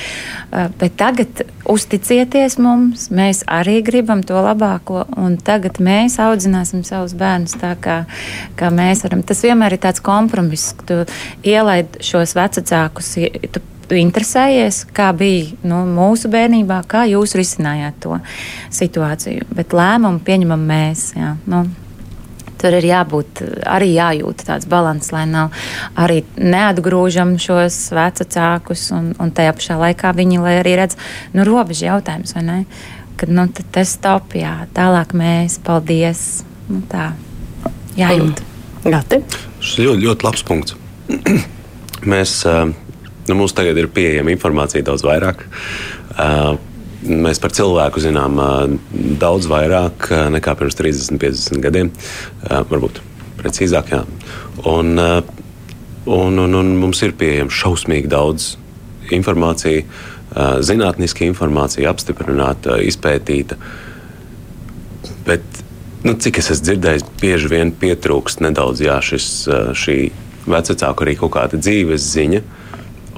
Bet tagad uzticieties mums, mēs arī gribam to labāko, un tagad mēs audzināsim savus bērnus tā, kā, kā mēs varam. Tas vienmēr ir tāds kompromiss, ka tu ielaid šos vecākus. Tu interesējies, kā bija nu, mūsu bērnībā, kā jūs risinājāt to situāciju. Bet lēmumu pieņemam mēs. Jā, nu. Tur ir jābūt arī jājūt tāds līdzsvars, lai nav arī neatgrūžam šos vecākus, un, un tajā pašā laikā viņi arī redz, nu, robežu jautājums, vai ne? Kad nu, tas stop, jā, tālāk mēs, paldies. Nu, tā, jājūt. Mm. Gati? Šis ļoti, ļoti labs punkts. mēs, nu, mums tagad ir pieejama informācija daudz vairāk. Mēs par cilvēku zinām daudz vairāk nekā pirms 30, 50 gadiem. Varbūt precīzāk, jā. Un, un, un, un mums ir pieejama šausmīgi daudz informācija, zinātniska informācija, apstiprināta, izpētīta. Bet, nu, cik es esmu dzirdējis, bieži vien pietrūkst nedaudz jā, šis, šī vecāku arī kaut kāda dzīves ziņa,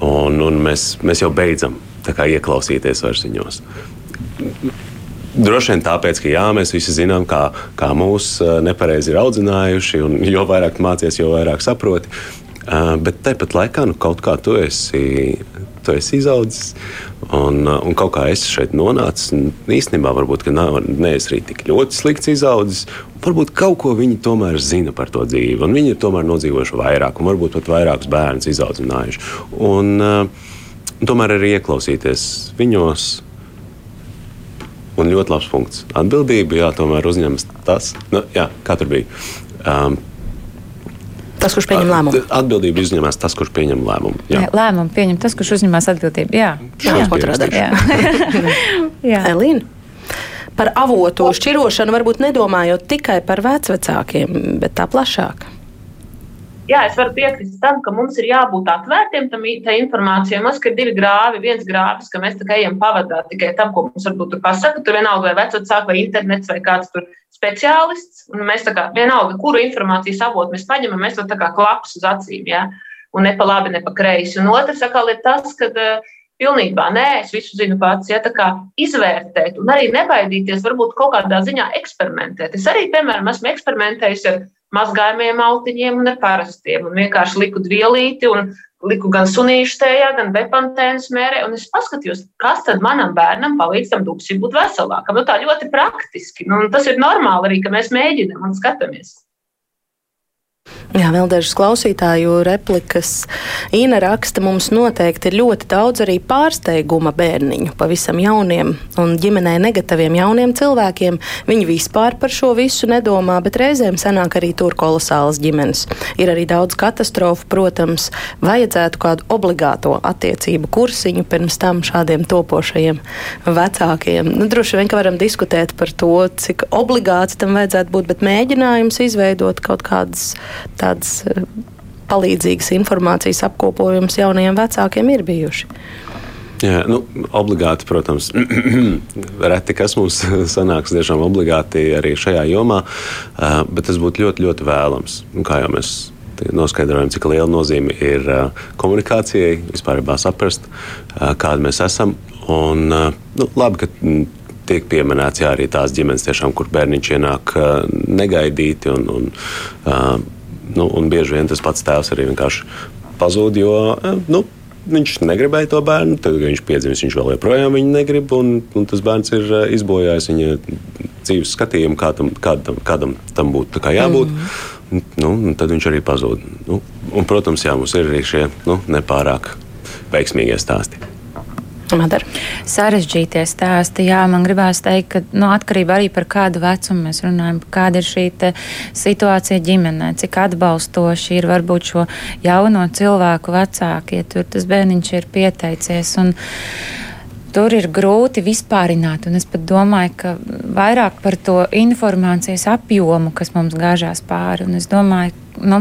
un, un mēs, mēs jau beidzam ieklausīties vairs viņos. Droši vien tāpēc, ka jā, mēs visi zinām, kā, kā mūs nepareizi ir audzinājuši, un jo vairāk mācīties, jo vairāk saproti. Bet tāpat laikā nu, kaut kā tu esi, tu esi izaudzis, un, un kaut kā es šeit nonācu. Īstenībā varbūt neesmu arī tik ļoti slikts izaudzis. Varbūt kaut ko viņi tomēr zina par to dzīvi, un viņi ir tomēr nodzīvojuši vairāk, un varbūt pat vairākus bērnus izaudzinājuši. Un, uh, tomēr arī ieklausīties viņos. Un ļoti labs punkts. Atbildība, jā, tomēr uzņemas tas, nu, jā, kā tur bija. Um, Tas, kurš pieņem lēmumu. Atbildību uzņemas tas, kurš pieņem lēmumu. Jā, jā lēmumu pieņem tas, kurš uzņemas atbildību. Jā. Jā. jā. Elīna. Par avotu šķirošanu varbūt nedomājot tikai par vecākiem, bet tā plašāk jā, es varu piekrist tam, ka mums ir jābūt atvērtiem tam informācijai. Mums ir divi grāvi. Viens grāvis, ka mēs tikai ejam pavadāt tikai tam, ko mums varbūt tur pasaka. Tur vienalga vai vecāks, vai internets, vai kāds tur speciālists. Mēs tā kā vienalga, kuru informācijas avotu mēs paņemam, mēs to tā kā klaps uz acīm. Ja? Un ne pa labi, ne pa kreisi. Un otrs atkal ir tas, ka uh, pilnībā nē, es visu zinu pats, ja tā kā izvērtēt un arī nebaidīties, varbūt kaut kādā ziņā eksperimentēt. Es arī, piemēram, esmu eksperimentējis ar mazgājumiem autiņiem un ar parastiem. Un vienkārši liku dvielīti un liku gan sunīšu tējā, gan bepantēnu smērē. Un es paskatījos, kas tad manam bērnam palīdz tam dubsim būt veselākam. Nu, tā ļoti praktiski. Nu, tas ir normāli arī, ka mēs mēģinām un skatāmies. Jā, vēl dažas klausītāju replikas. Ina raksta, mums noteikti ir ļoti daudz arī pārsteiguma bērniņu, pavisam jauniem un ģimenē negataviem jauniem cilvēkiem. Viņi vispār par šo visu nedomā, bet reizēm sanāk arī tur kolosālas ģimenes. Ir arī daudz katastrofu, protams, vajadzētu kādu obligāto attiecību kursiņu pirms tam šādiem topošajiem vecākiem. Nu, droši vien, ka varam diskutēt par to, cik obligāts tam vajadzētu būt, bet mēģinājums izveidot kaut kādas tādas eh, palīdzīgas informācijas apkopojums jaunajiem vecākiem ir bijuši. Jā, nu, obligāti, protams, reti kas mums sanāks tiešām obligāti arī šajā jomā, eh, bet tas būtu ļoti, ļoti vēlams. Kā jau mēs noskaidrojam, cik liela nozīme ir eh, komunikācijai, vispār saprast, kāda mēs esam. Un, nu, labi, ka mm, tiek pieminēts jā, arī tās ģimenes, tiešām, kur bērniņš ienāk negaidīti. Un, un, Nu, un bieži vien tas pats tēvs arī vienkārši pazūd, jo eh, nu, viņš negribēja to bērnu. Tad, kad viņš piedzimst, viņš vēl joprojām viņu negrib. Un, un tas bērns ir eh, izbojājis viņa dzīves skatījumu, kā tam, kādam, kādam tam būtu jābūt. Mm nu, tad viņš arī pazūd. Nu, un, protams, jā, mums ir arī šie nu, nepārāk veiksmīgie stāsti. Madara. Sarežģītie stāsti, jā, man gribās teikt, ka nu, atkarībā arī par kādu vecumu mēs runājam, kāda ir šī situācija ģimenē, cik atbalstoši ir varbūt šo jauno cilvēku vecāki, ja tur tas bērniņš ir pieteicies. Un, Tur ir grūti vispārināt, un es pat domāju, ka vairāk par to informācijas apjomu, kas mums gāžās pāri. Un es domāju, nu,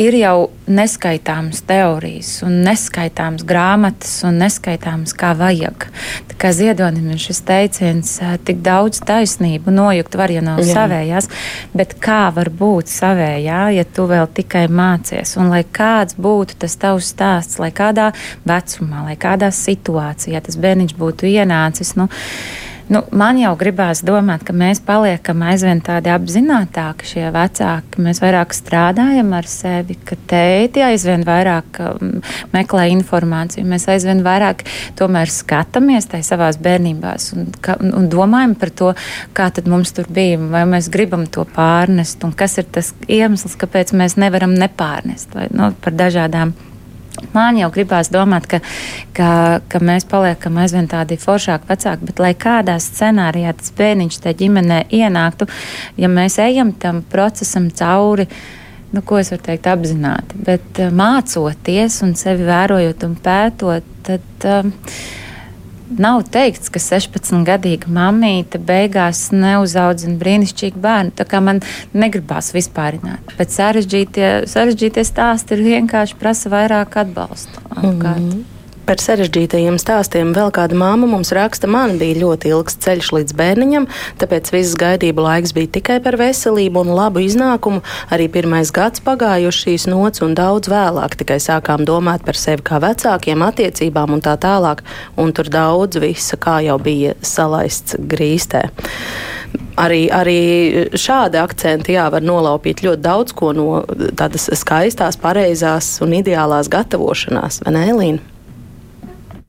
ir jau neskaitāmas teorijas, un neskaitāmas grāmatas, un neskaitāmas kā vajag. Tā kā ziedonim ir šis teiciens, tik daudz taisnību nojukt var, ja nav Jā. savējās, bet kā var būt savējā, ja tu vēl tikai mācies, un lai kāds būtu tas tavs stāsts, lai kādā vecumā, lai kādā situācijā tas bērniņš būtu ienācis. Nu, Nu, man jau gribās domāt, ka mēs paliekam aizvien tādi apzinātāki, šie vecāki. Mēs vairāk strādājam ar sevi, ka tēti aizvien vairāk um, meklē informāciju. Mēs aizvien vairāk tomēr skatāmies tajā savās bērnībās un, ka, un, un domājam par to, kā tad mums tur bija, vai mēs gribam to pārnest un kas ir tas iemesls, kāpēc mēs nevaram nepārnest vai nu, par dažādām Man jau gribās domāt, ka, ka, ka mēs paliekam aizvien tādi foršāki, vecāki, bet lai kādā scenārijā tas bērniņš tajā ģimenē ienāktu, ja mēs ejam tam procesam cauri, nu, ko es varu teikt, apzināti, bet uh, mācoties un sevi vērojot un pētot, tad. Uh, Nav teikts, ka 16-gadīga mamīte beigās neuzaudzina brīnišķīgu bērnu. Tā kā man negribās vispārināt. Bet sarežģītie, sarežģītie stāsti ir vienkārši prasa vairāk atbalstu. Mm -hmm. Par sarežģītajiem stāstiem vēl kāda māma mums raksta, man bija ļoti ilgs ceļš līdz bērniņam, tāpēc visas gaidību laiks bija tikai par veselību un labu iznākumu. Arī pirmais gads pagājuši šīs nots un daudz vēlāk tikai sākām domāt par sevi kā vecākiem, attiecībām un tā tālāk, un tur daudz visa kā jau bija salaists grīstē. Arī, arī šādi akcenti jā, var nolaupīt ļoti daudz ko no tādas skaistās, pareizās un ideālās gatavošanās, vai ne, Elīna?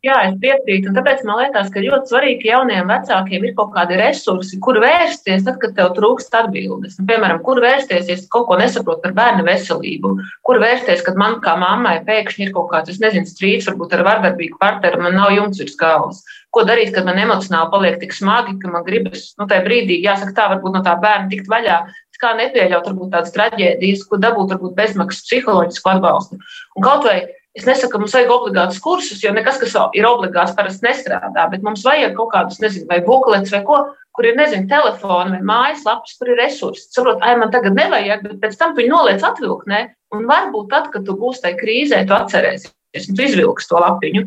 Jā, es piekrītu. Tāpēc man liekas, ka ļoti svarīgi, jauniem vecākiem ir kaut kādi resursi, kur vērsties, tad, kad tev trūkst atbildes. Nu, piemēram, kur vērsties, ja kaut ko nesaprotu par bērnu veselību, kur vērsties, kad man kā mammai pēkšņi ir kaut kāds, es nezinu, strīds, varbūt ar vardarbīgu partneri, man nav jumts virs galvas. Ko darīt, kad man emocionāli paliek tik smagi, ka man gribas, nu, tajā brīdī, jāsaka, tā varbūt no tā bērna tikt vaļā, kā nepieļaut varbūt tādas traģēdijas, ko dabūt varbūt bezmaksas psiholoģisku atbalstu. Un kaut vai Es nesaku, ka mums vajag obligātus kursus, jo nekas, kas ir obligāts, parasti nestrādā. Bet mums vajag kaut kādus, nezinu, vai buklets vai ko, kur ir, nezinu, telefoni vai mājaslapas, kur ir resursi. Saprot, ai, man tagad nevajag, bet pēc tam tu viņu noliec atvilknē, un varbūt tad, kad tu būsi tajā krīzē, tu atcerēsies, un tu izvilksi to lapiņu.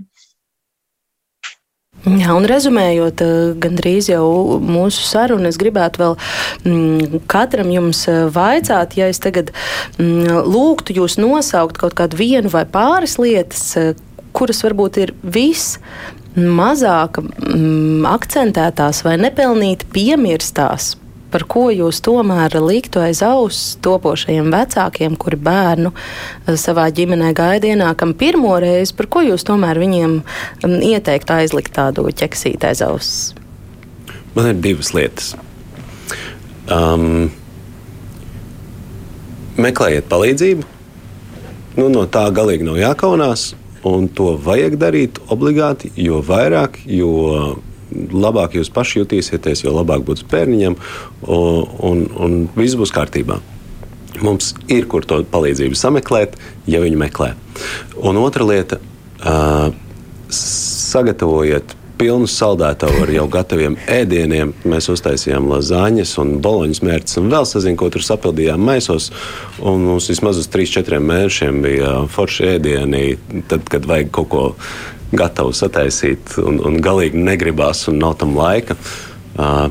Jā, un rezumējot eh, gandrīz jau mūsu sarunu, es gribētu vēl mm, katram jums eh, vaicāt, ja es tagad mm, lūgtu jūs nosaukt kaut kādu vienu vai pāris lietas, eh, kuras varbūt ir viss mazāk mm, akcentētās vai nepelnīti piemirstās par ko jūs tomēr liktu aiz auss topošajiem vecākiem, kuri bērnu eh, savā ģimenē gaida ienākam pirmo reizi, par ko jūs tomēr viņiem mm, ieteiktu aizlikt tādu ķeksīti aiz auss? Man ir divas lietas. Um, meklējiet palīdzību. Nu, no tā galīgi nav jākaunās, un to vajag darīt obligāti, jo vairāk, jo labāk jūs paši jutīsieties, jo labāk būs bērniņam, un, un, un viss būs kārtībā. Mums ir kur to palīdzību sameklēt, ja viņi meklē. Un otra lieta sagatavojiet pilnu saldētavu ar jau gataviem ēdieniem. Mēs uztaisījām lazāņas un boloņas mērķus, un vēl sazinu, ko tur sapildījām maisos. Mums vismaz uz 3-4 mēnešiem bija forši ēdieni, tad, kad vajag kaut ko gatavu sataisīt, un, un galīgi negribās, un nav tam laika. Uh,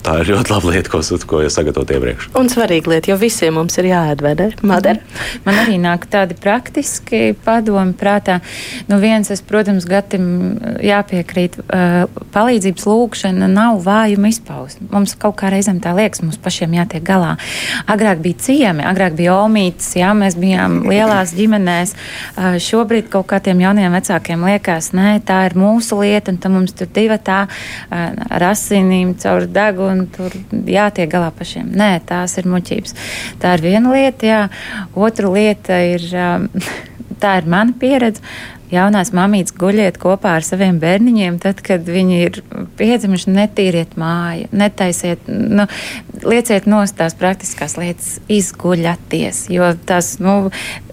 Tā ir ļoti laba lieta, ko, ko jau sagatavot iepriekš. Un svarīga lieta, jo visiem mums ir jāēd, vai ne? Madara? Man arī nāk tādi praktiski padomi prātā. Nu, viens, es, protams, Gatim jāpiekrīt, uh, palīdzības lūkšana nav vājuma izpausme. Mums kaut kā reizēm tā liekas, mums pašiem jātiek galā. Agrāk bija ciemi, agrāk bija omītes, jā, mēs bijām lielās ģimenēs. Uh, šobrīd kaut kā tiem jauniem vecākiem liekas, nē, tā ir mūsu lieta, un tam mums tur divi tā uh, ar asinīm caur degu un tur jātiek galā pašiem. Nē, tās ir muļķības. Tā ir viena lieta, jā. Otra lieta ir, tā ir mana pieredze jaunās mamītes guļiet kopā ar saviem bērniņiem, tad, kad viņi ir piedzimuši, netīriet māju, netaisiet, nu, lieciet nost tās praktiskās lietas, izguļaties, jo tas, nu,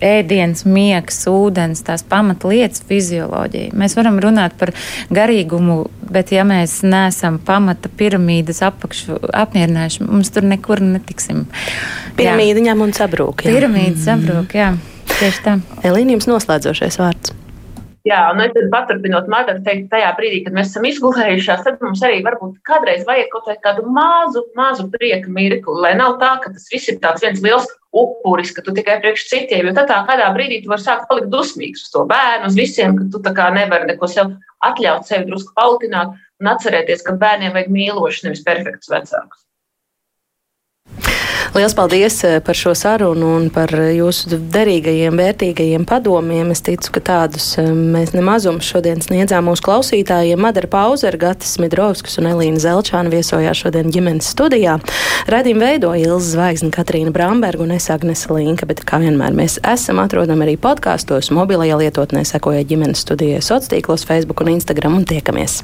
ēdiens, miegs, ūdens, tās pamatlietas fizioloģija. Mēs varam runāt par garīgumu, bet ja mēs neesam pamata piramīdas apakšu apmierinājuši, mums tur nekur netiksim. Piramīda ņem un sabrūk. Jā. Piramīda sabrūk, jā. Tieši tā. Elīna, jums noslēdzošais vārds. Jā, un es paturpinot Mārtiņu, teikt, tajā brīdī, kad mēs esam izgulējušās, tad mums arī varbūt kādreiz vajag kaut kādu mazu, mazu prieka mirkli, lai nav tā, ka tas viss ir tāds viens liels upuris, ka tu tikai priekš citiem, jo tad tā kādā brīdī tu vari sākt palikt dusmīgs uz to bērnu, uz visiem, ka tu tā kā nevari neko sev atļaut sevi drusku pautināt un atcerēties, ka bērniem vajag mīlošs, nevis perfekts vecāks. Lielas paldies eh, par šo sarunu un par jūsu derīgajiem, vērtīgajiem padomiem. Es ticu, ka tādus eh, mēs nemazums šodien sniedzām mūsu klausītājiem. Madara Pauzer, Gatis Midrovskis un Elīna Zelčāna viesojās šodien ģimenes studijā. Radījumu veidoja Ilza Zvaigzne, Katrīna Bramberga un es Agnese Linka, bet kā vienmēr mēs esam atrodami arī podkāstos, mobilajā lietotnē sekoja ģimenes studijai sociālos tīklos, Facebook un Instagram un tiekamies!